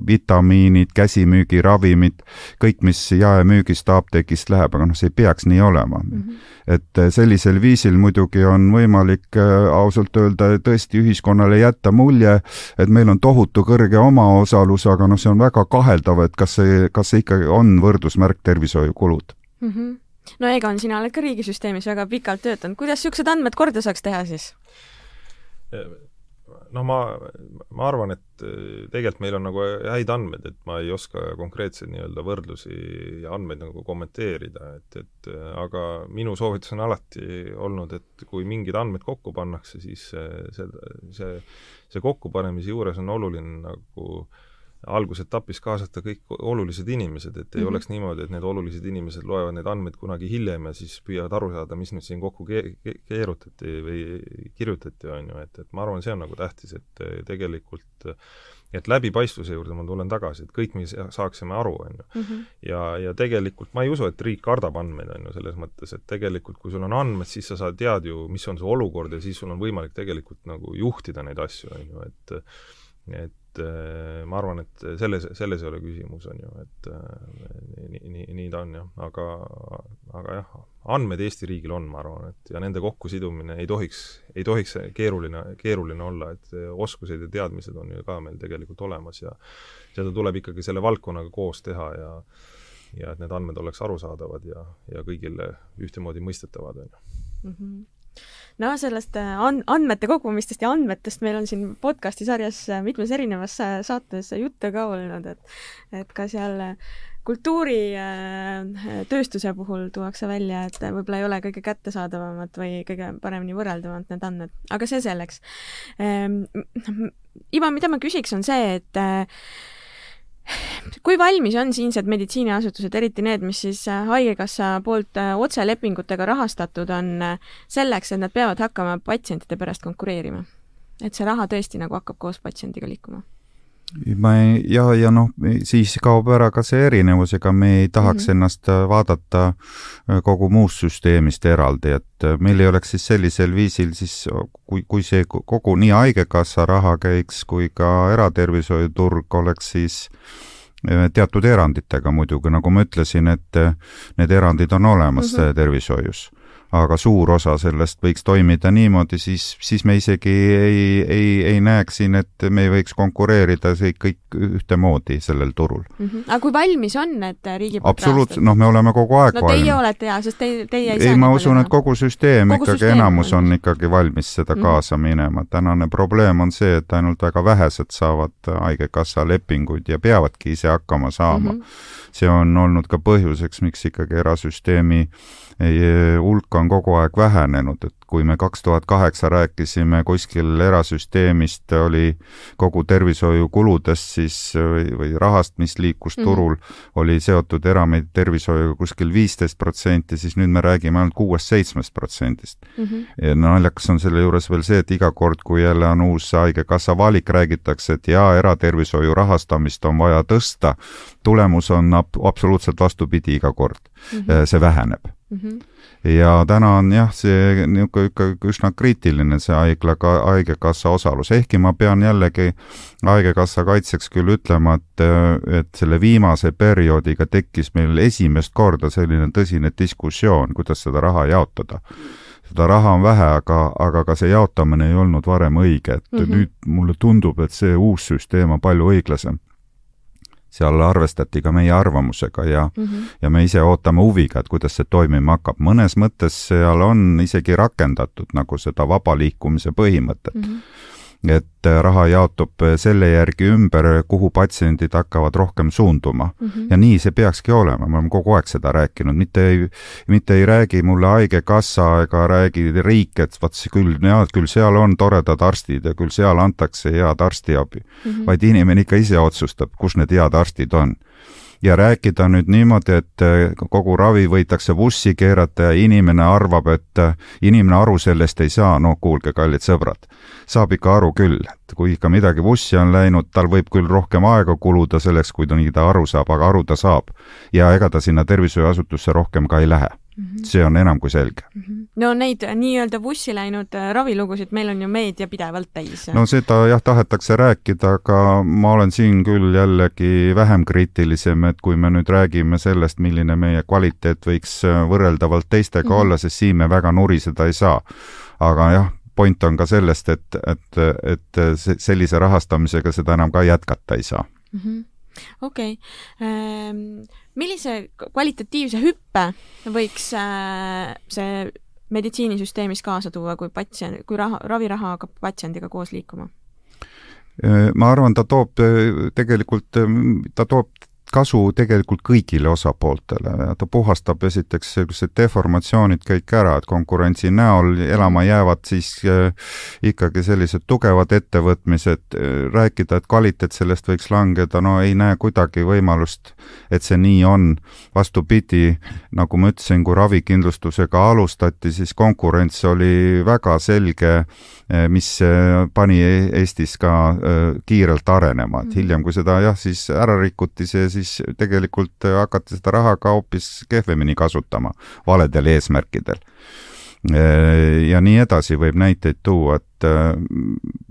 vitamiinid, käsimüügiravimid, kõik, mis jaemüügist apteegist läheb, aga noh, see ei peaks nii olema mm. -hmm. et sellisel viisil muidugi on võimalik ausalt öelda tõesti ühiskonnale jätta mulje, et meil on tohutu kõrge omaosalus, aga noh, see on väga kaheldav, et kas see, kas see ikkagi on võrdusmärk tervishoiukulud mm. -hmm. no Egon, sina oled ka riigisüsteemis väga pikalt töötanud, kuidas niisugused andmed korda saaks teha siis? no ma, ma arvan, et eh, tegelikult meil on nagu häid andmeid, et ma ei oska konkreetseid nii-öelda võrdlusi ja andmeid nagu kommenteerida, et, et eh, aga minu soovitus on alati olnud, et kui mingid andmed kokku pannakse, siis see, see, see kokkupanemise juures on oluline nagu äh, algusetapis kaasata kõik olulised inimesed, et ei mm -hmm. oleks niimoodi, et need olulised inimesed loevad neid andmeid kunagi hiljem ja siis püüavad aru saada, mis nüüd siin kokku ke keerutati või kirjutati, on ju, et, et ma arvan, see on nagu tähtis, et tegelikult et läbipaistvuse juurde ma tulen tagasi, et kõik me saaksime aru, on ju. Mhm. ja, ja tegelikult ma ei usu, et riik kardab andmeid, on ju, selles mõttes, et tegelikult kui sul on andmed, siis sa saad, tead ju, mis on su olukord ja siis sul on võimalik tegelikult nagu juhtida neid asju, on ju, et et et äh, ma arvan, et selles, selles ei ole küsimus, on ju, et äh, nii, nii, nii ta on jah, aga, aga jah, andmed Eesti riigil on, ma arvan, et ja nende kokkusidumine ei tohiks, ei tohiks keeruline, keeruline olla, et oskused ja teadmised on ju ka meil tegelikult olemas ja seda tuleb ikkagi selle valdkonnaga koos teha ja ja et need andmed oleks arusaadavad ja, ja kõigile ühtemoodi mõistetavad, on ju. No sellest äh, an-, andmete kogumistest ja andmetest meil on siin podcasti sarjas äh, mitmes erinevas äh, saates juttu ka olnud, et et ka seal kultuuritööstuse puhul tuuakse välja, et võib-olla ei ole kõige kättesaadavamad või kõige paremini võrreldavad need andmed, aga see selleks. Ehm, Ivo, mida ma küsiks, on see, et kui valmis on siinsed meditsiiniasutused, eriti need, mis siis äh, Haigekassa poolt äh, otselepingutega rahastatud on, äh, selleks, et nad peavad hakkama patsientide pärast konkureerima? et see raha tõesti nagu hakkab koos patsiendiga liikuma? Ma ei, ja, ja noh, siis kaob ära ka see erinevus, ega me ei tahaks mm -hmm. ennast vaadata kogu muust süsteemist eraldi, et meil ei oleks siis sellisel viisil siis, kui, kui see kogu nii Haigekassa raha käiks kui ka eratervishoiuturg oleks siis teatud eranditega muidugi, nagu ma ütlesin, et need erandid on olemas mm -hmm. tervishoius aga suur osa sellest võiks toimida niimoodi, siis, siis me isegi ei, ei, ei näeks siin, et me ei võiks konkureerida see kõik ühtemoodi sellel turul mm. -hmm. aga kui valmis on need riigi poolt absoluutselt, noh, me oleme kogu aeg no teie valmis. olete jaa, sest teie, teie ei ei, ma usun, et kogu süsteem kogu ikkagi, enamus on, on ikkagi valmis seda mm -hmm. kaasa minema. tänane probleem on see, et ainult väga vähesed saavad Haigekassa lepinguid ja peavadki ise hakkama saama mm. -hmm see on olnud ka põhjuseks, miks ikkagi erasüsteemi hulk on kogu aeg vähenenud, et kui me kaks tuhat kaheksa rääkisime kuskil erasüsteemist, oli kogu tervishoiukuludest siis või, või rahast, mis liikus mm -hmm. turul, oli seotud eratervishoiuga kuskil viisteist protsenti, siis nüüd me räägime ainult kuuest-seitsmest protsendist. -hmm. ja naljakas on selle juures veel see, et iga kord, kui jälle on uus Haigekassa valik, räägitakse, et jaa, eratervishoiu rahastamist on vaja tõsta, tulemus on ab-, absoluutselt vastupidi iga kord mm. -hmm. see väheneb mm. -hmm ja täna on jah, see niisugune ikka üsna kriitiline, see haigla, Haigekassa osalus, ehkki ma pean jällegi Haigekassa kaitseks küll ütlema, et, et selle viimase perioodiga tekkis meil esimest korda selline tõsine diskussioon, kuidas seda raha jaotada seda raha on vähe, aga, aga ka see jaotamine ei olnud varem õige, et mm -hmm. nüüd mulle tundub, et see uus süsteem on palju õiglasem seal arvestati ka meie arvamusega ja mm. -hmm. ja me ise ootame huviga, et kuidas see toimima hakkab. mõnes mõttes seal on isegi rakendatud nagu seda vaba liikumise põhimõtet mm. -hmm et äh, raha jaotub selle järgi ümber, kuhu patsiendid hakkavad rohkem suunduma mm. -hmm. ja nii see peakski olema, me oleme kogu aeg seda rääkinud, mitte ei, mitte ei räägi mulle Haigekassa ega räägi riik, et vot küll, küll seal on toredad arstid ja küll seal antakse head arstiabi mm, -hmm. vaid inimene ikka ise otsustab, kus need head arstid on ja rääkida nüüd niimoodi, et äh, kogu ravi võidakse vussi keerata ja inimene arvab, et äh, inimene aru sellest ei saa, no kuulge, kallid sõbrad, saab ikka aru küll, et kui ikka midagi vussi on läinud, tal võib küll rohkem aega kuluda selleks, kui ta nii ta aru saab, aga aru ta saab. ja ega ta sinna tervishoiuasutusse rohkem ka ei lähe mm. -hmm. see on enam kui selge mm. -hmm. No neid nii-öelda vussi läinud äh, ravilugusid meil on ju meedia pidevalt täis. no seda jah, tahetakse rääkida, aga ma olen siin küll jällegi vähem kriitilisem, et kui me nüüd räägime sellest, milline meie kvaliteet võiks võrreldavalt teistega mm olla, sest siin me väga nuriseda ei saa. aga jah, point on ka sellest, et, et, et sellise rahastamisega seda enam ka jätkata ei saa mm. -hmm okei okay., millise kvalitatiivse hüppe võiks äh, see meditsiinisüsteemis kaasa tuua, kui patsient, kui raha, raviraha hakkab patsiendiga koos liikuma? ma arvan, ta toob tegelikult, ta toob kasu tegelikult kõigile osapooltele. Ja ta puhastab esiteks sellised deformatsioonid kõik ära, et konkurentsi näol elama jäävad siis äh, ikkagi sellised tugevad ettevõtmised, rääkida, et kvaliteet sellest võiks langeda, no ei näe kuidagi võimalust, et see nii on. vastupidi, nagu ma ütlesin, kui ravikindlustusega alustati, siis konkurents oli väga selge, mis pani Eestis ka kiirelt arenema, et hiljem, kui seda jah, siis ära rikuti, see siis tegelikult hakati seda raha ka hoopis kehvemini kasutama valedel eesmärkidel. ja nii edasi võib näiteid tuua, et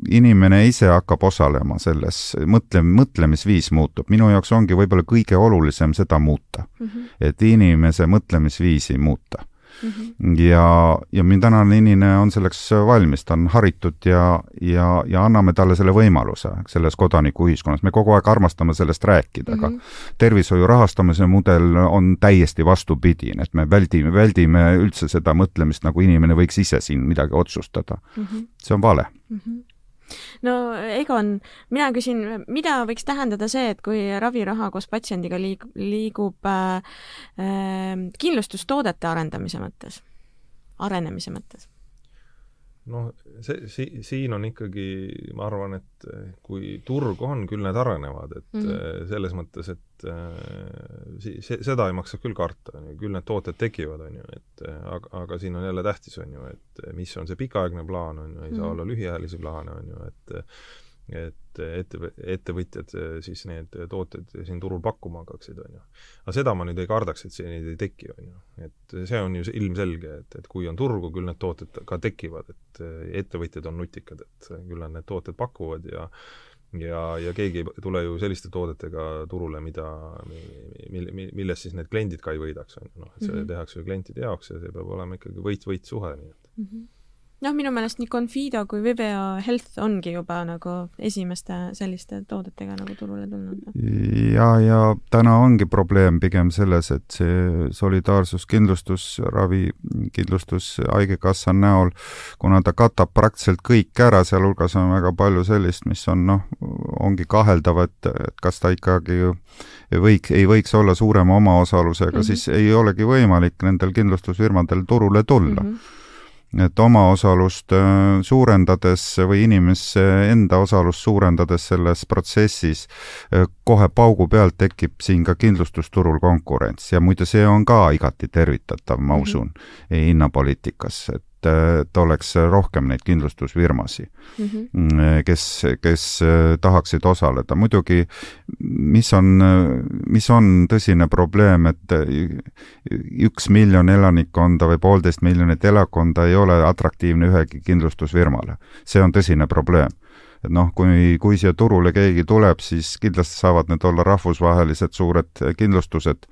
inimene ise hakkab osalema selles, mõtle, mõtlemisviis muutub, minu jaoks ongi võib-olla kõige olulisem seda muuta mm, -hmm. et inimese mõtlemisviisi muuta Mm -hmm. ja, ja meie tänane inimene on selleks valmis, ta on haritud ja, ja, ja anname talle selle võimaluse selles kodanikuühiskonnas, me kogu aeg armastame sellest rääkida mm, -hmm. aga tervishoiu rahastamise mudel on täiesti vastupidine, et me väldime, väldime üldse seda mõtlemist, nagu inimene võiks ise siin midagi otsustada mm. -hmm. see on vale mm. -hmm no Egon, mina küsin, mida võiks tähendada see, et kui raviraha koos patsiendiga liig-, liigub äh, äh, kindlustustoodete arendamise mõttes, arenemise mõttes? Noh, see, si-, siin on ikkagi, ma arvan, et kui turg on, küll need arenevad, et mm -hmm. selles mõttes, et si-, see, seda ei maksa küll karta, on ju, küll need tooted tekivad, on ju, et aga, aga siin on jälle tähtis, on ju, et mis on see pikaaegne plaan, on ju, ei saa mm -hmm. olla lühiajalisi plaane, on ju, et et ette, ettevõtjad siis need tooted siin turul pakkuma hakkaksid, on ju. aga seda ma nüüd ei kardaks, et see neid ei teki, on ju. et see on ju ilmselge, et, et kui on turgu, küll need tooted ka tekivad, et ettevõtjad on nutikad, et küll nad need tooted pakuvad ja ja, ja keegi ei tule ju selliste toodetega turule, mida, mille, milles siis need kliendid ka ei võidaks, on ju, noh, et see mm -hmm. tehakse ju klientide jaoks ja see peab olema ikkagi võit-võit suhe, nii et mm. -hmm noh, minu meelest nii Confido kui Viveo Health ongi juba nagu esimeste selliste toodetega nagu turule tulnud. ja, ja täna ongi probleem pigem selles, et see solidaarsuskindlustus, ravikindlustus Haigekassa näol, kuna ta katab praktiliselt kõik ära, sealhulgas on väga palju sellist, mis on noh, ongi kaheldav, et, et kas ta ikkagi võik, ei võiks olla suurema omaosalusega mm, -hmm. siis ei olegi võimalik nendel kindlustusfirmadel turule tulla mm. -hmm et omaosalust äh, suurendades või inimese enda osalust suurendades selles protsessis äh, kohe paugu pealt tekib siin ka kindlustusturul konkurents ja muide, see on ka igati tervitatav, ma mhm. usun mm, -hmm. hinnapoliitikas, et et oleks rohkem neid kindlustusfirmasid mm, -hmm. kes, kes tahaksid osaleda. muidugi, mis on, mis on tõsine probleem, et üks miljon elanikkonda või poolteist miljonit elakonda ei ole atraktiivne ühegi kindlustusfirmale. see on tõsine probleem et noh, kui, kui siia turule keegi tuleb, siis kindlasti saavad need olla rahvusvahelised suured kindlustused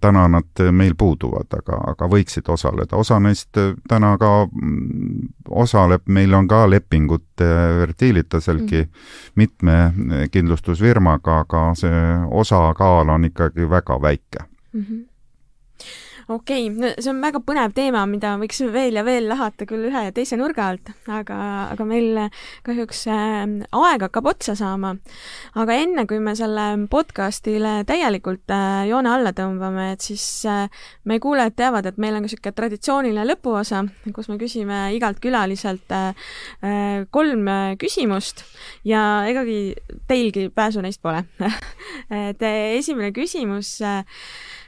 täna nad meil puuduvad, aga, aga võiksid osaleda, osa neist täna ka mm, osaleb, meil on ka lepingud Fertilitaselgi mm. mitme kindlustusfirmaga, aga see osakaal on ikkagi väga väike mm. -hmm okei okay., see on väga põnev teema, mida võiks veel ja veel lahata küll ühe ja teise nurga alt, aga, aga meil kahjuks äh, aeg hakkab otsa saama. aga enne, kui me selle podcastile täielikult äh, joone alla tõmbame, et siis äh, meie kuulajad teavad, et meil on ka niisugune traditsiooniline lõpuosa, kus me küsime igalt külaliselt äh, kolm küsimust ja egagi teilgi pääsu neist pole et esimene küsimus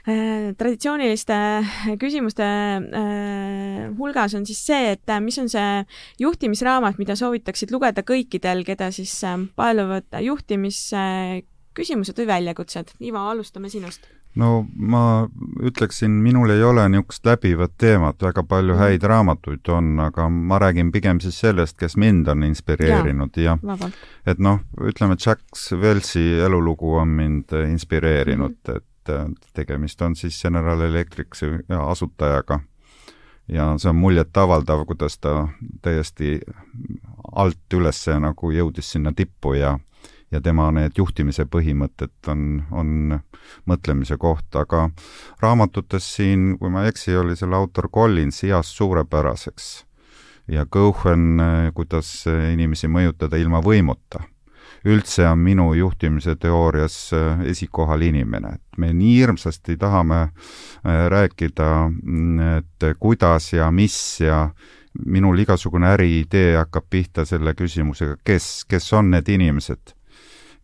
traditsiooniliste äh, küsimuste äh, hulgas on siis see, et mis on see juhtimisraamat, mida soovitaksid lugeda kõikidel, keda siis paeluvad juhtimisküsimused või väljakutsed. Ivo, alustame sinust no ma ütleksin, minul ei ole niisugust läbivat teemat, väga palju mhm. häid raamatuid on, aga ma räägin pigem siis sellest, kes mind on inspireerinud ja, ja et noh, ütleme, Jack Welsi elulugu on mind inspireerinud mm, -hmm. et et tegemist on siis General Electricsi asutajaga. ja see on muljetavaldav, kuidas ta täiesti alt üles nagu jõudis sinna tippu ja ja tema need juhtimise põhimõtted on, on mõtlemise koht, aga raamatutes siin, kui ma ei eksi, oli selle autor Collins Heast suurepäraseks. Ja Cohen, kuidas inimesi mõjutada ilma võimuta üldse on minu juhtimise teoorias äh, esikohal inimene, et me nii hirmsasti tahame äh, rääkida, mm, et kuidas ja mis ja minul igasugune äriidee hakkab pihta selle küsimusega, kes, kes on need inimesed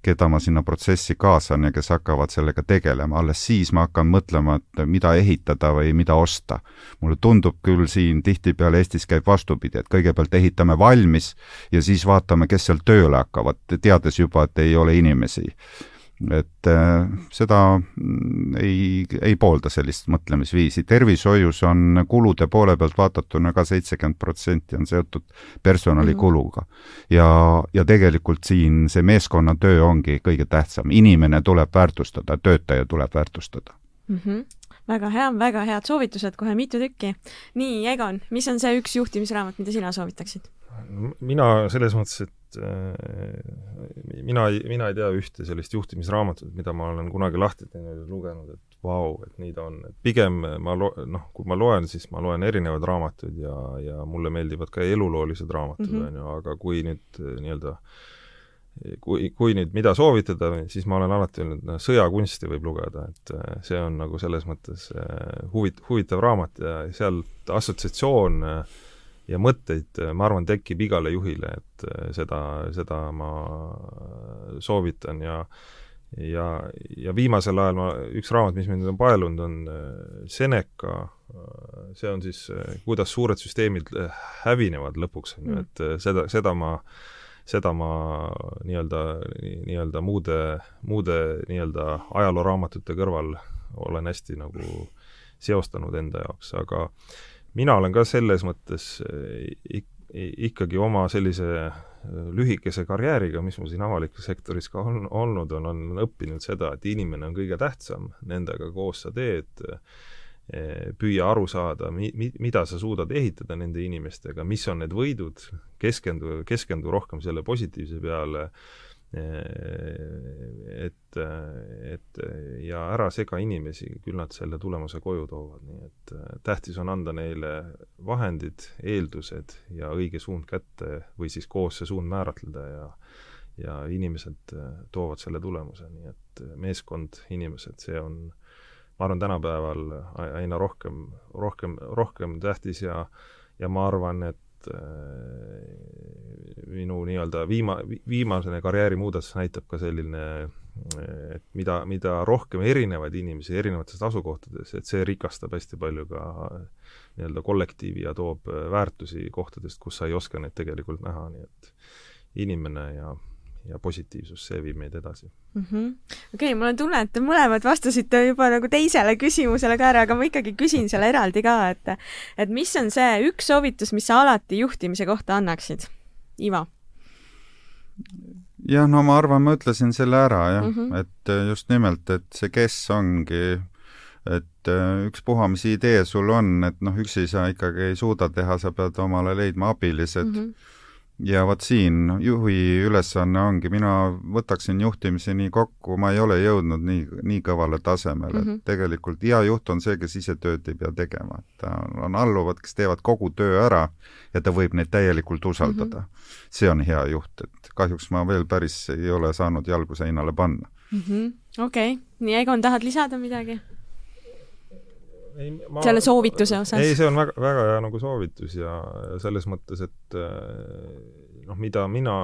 keda ma sinna protsessi kaasan ja kes hakkavad sellega tegelema, alles siis ma hakkan mõtlema, et mida ehitada või mida osta. mulle tundub küll siin tihtipeale Eestis käib vastupidi, et kõigepealt ehitame valmis ja siis vaatame, kes seal tööle hakkavad, teades juba, et ei ole inimesi et äh, seda mm, ei, ei poolda sellist mõtlemisviisi. tervishoius on kulude poole pealt vaatatuna ka seitsekümmend protsenti on seotud personalikuluga. ja, ja tegelikult siin see meeskonnatöö ongi kõige tähtsam, inimene tuleb väärtustada, töötaja tuleb väärtustada mm. -hmm väga hea, väga head soovitused, kohe mitu tükki. nii, Egon, mis on see üks juhtimisraamat, mida sina soovitaksid? mina selles mõttes, et et äh, mina ei, mina ei tea ühte sellist juhtimisraamatut, mida ma olen kunagi lahti teinud ja lugenud, et vau, et nii ta on, et pigem ma lo-, noh, kui ma loen, siis ma loen erinevaid raamatuid ja, ja mulle meeldivad ka eluloolised raamatud, mhm. on ju, aga kui nüüd äh, nii-öelda kui, kui nüüd mida soovitada, siis ma olen alati öelnud, noh, sõjakunsti võib lugeda, et äh, see on nagu selles mõttes huvit-, huvitav raamat ja sealt assotsiatsioon äh, ja mõtteid, ma arvan, tekib igale juhile, et äh, seda, seda ma soovitan ja ja, ja viimasel ajal ma, üks raamat, mis mind on paelunud, on äh, Seneca, äh, see on siis, kuidas suured süsteemid hävinevad lõpuks, on ju, mm. et seda, seda ma seda ma nii-öelda, nii-öelda muude, muude nii-öelda ajalooraamatute kõrval olen hästi nagu seostanud enda jaoks, aga mina olen ka selles mõttes eh, ikkagi oma sellise eh, lühikese karjääriga, mis mul siin avalikus sektoris ka on olnud, on, on õppinud seda, et inimene on kõige tähtsam, nendega koos sa teed, eh, püüa aru saada, mi-, mi-, mida sa suudad ehitada nende inimestega, mis on need võidud, keskendu, keskendu rohkem selle positiivse peale, et, et ja ära sega inimesi, küll nad selle tulemuse koju toovad, nii et äh, tähtis on anda neile vahendid, eeldused ja õige suund kätte või siis koos see suund määratleda ja ja inimesed äh, toovad selle tulemuse, nii et äh, meeskond, inimesed, see on ma arvan, tänapäeval aina rohkem, rohkem, rohkem tähtis ja ja ma arvan, et Äh, minu nii-öelda viima-, viimasene karjäärimuudatus näitab ka selline, et mida, mida rohkem erinevaid inimesi erinevatest asukohtadest, et see rikastab hästi palju ka nii-öelda kollektiivi ja toob väärtusi kohtadest, kus sa ei oska neid tegelikult näha, nii et inimene ja ja positiivsus, see viib meid edasi -hmm.. okei mul on tunne, et te mõlemad vastasite juba nagu teisele küsimusele ka ära, aga ma ikkagi küsin selle eraldi ka, et et mis on see üks soovitus, mis sa alati juhtimise kohta annaksid? Ivo? jah, no ma arvan, ma ütlesin selle ära jah mm, -hmm. et just nimelt, et see kes ongi et äh, ükspuha, mis idee sul on, et noh, üksi sa ikkagi ei suuda teha, sa pead omale leidma abilised mm. -hmm ja vot siin juhi ülesanne ongi, mina võtaksin juhtimise nii kokku, ma ei ole jõudnud nii, nii kõvale tasemele mm, -hmm. et tegelikult hea juht on see, kes ise tööd ei pea tegema, et ta on alluvad, kes teevad kogu töö ära ja ta võib neid täielikult usaldada mm. -hmm. see on hea juht, et kahjuks ma veel päris ei ole saanud jalgu seinale panna mm -hmm.. okei okay., Egon, tahad lisada midagi? Ei, ma, selle soovituse osas? ei, see on väga, väga hea nagu soovitus ja, ja selles mõttes, et äh, noh, mida mina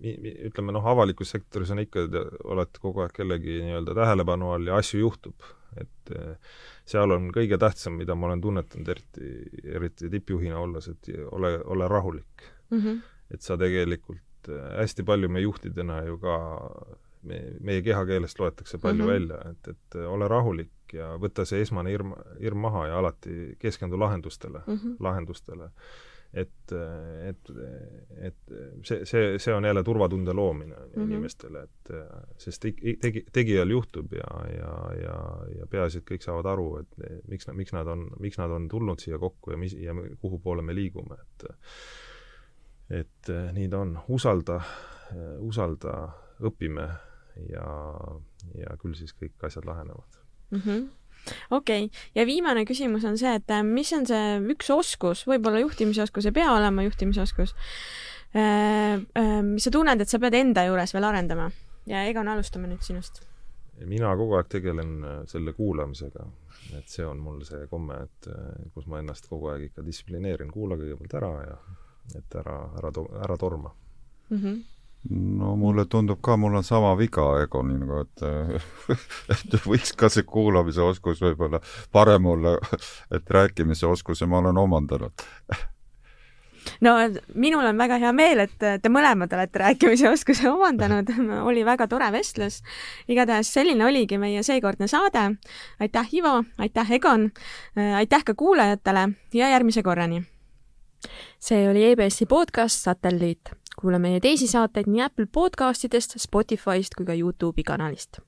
ütleme noh, avalikus sektoris on ikka, olete kogu aeg kellegi nii-öelda tähelepanu all ja asju juhtub, et äh, seal on kõige tähtsam, mida ma olen tunnetanud, eriti, eriti tippjuhina olles, et ole, ole rahulik mm. -hmm. et sa tegelikult äh, hästi palju me juhtidena ju ka me, meie kehakeelest loetakse palju mm -hmm. välja, et, et ole rahulik ja võta see esmane hirm, hirm maha ja alati keskendu lahendustele mm, -hmm. lahendustele. et, et, et see, see, see on jälle turvatunde loomine mm -hmm. inimestele, et sest tegi, tegijal juhtub ja, ja, ja, ja peaasi, et kõik saavad aru, et miks, miks nad on, miks nad on tulnud siia kokku ja mis, ja kuhu poole me liigume, et et nii ta on, usalda, usalda, õpime ja, ja küll siis kõik asjad lahenevad mm. -hmm okei okay., ja viimane küsimus on see, et äh, mis on see üks oskus, võib-olla juhtimisoskus, ei pea olema juhtimisoskus, äh, äh, mis sa tunned, et sa pead enda juures veel arendama ja Egon, alustame nüüd sinust. mina kogu aeg tegelen selle kuulamisega, et see on mul see komme, et kus ma ennast kogu aeg ikka distsiplineerin, kuula kõigepealt ära ja et ära, ära, ära torma mm. -hmm no mulle tundub ka, mul on sama viga Egoniga, et et võiks ka see kuulamise oskus võib-olla parem olla, et rääkimise oskuse ma olen omandanud no minul on väga hea meel, et te mõlemad olete rääkimise oskuse omandanud, oli väga tore vestlus. igatahes selline oligi meie seekordne saade. aitäh, Ivo, aitäh, Egon, aitäh ka kuulajatele ja järgmise korrani. see oli EBS-i podcast Satelliit kuula meie teisi saateid nii Apple podcastidest, Spotify'st kui ka Youtube'i kanalist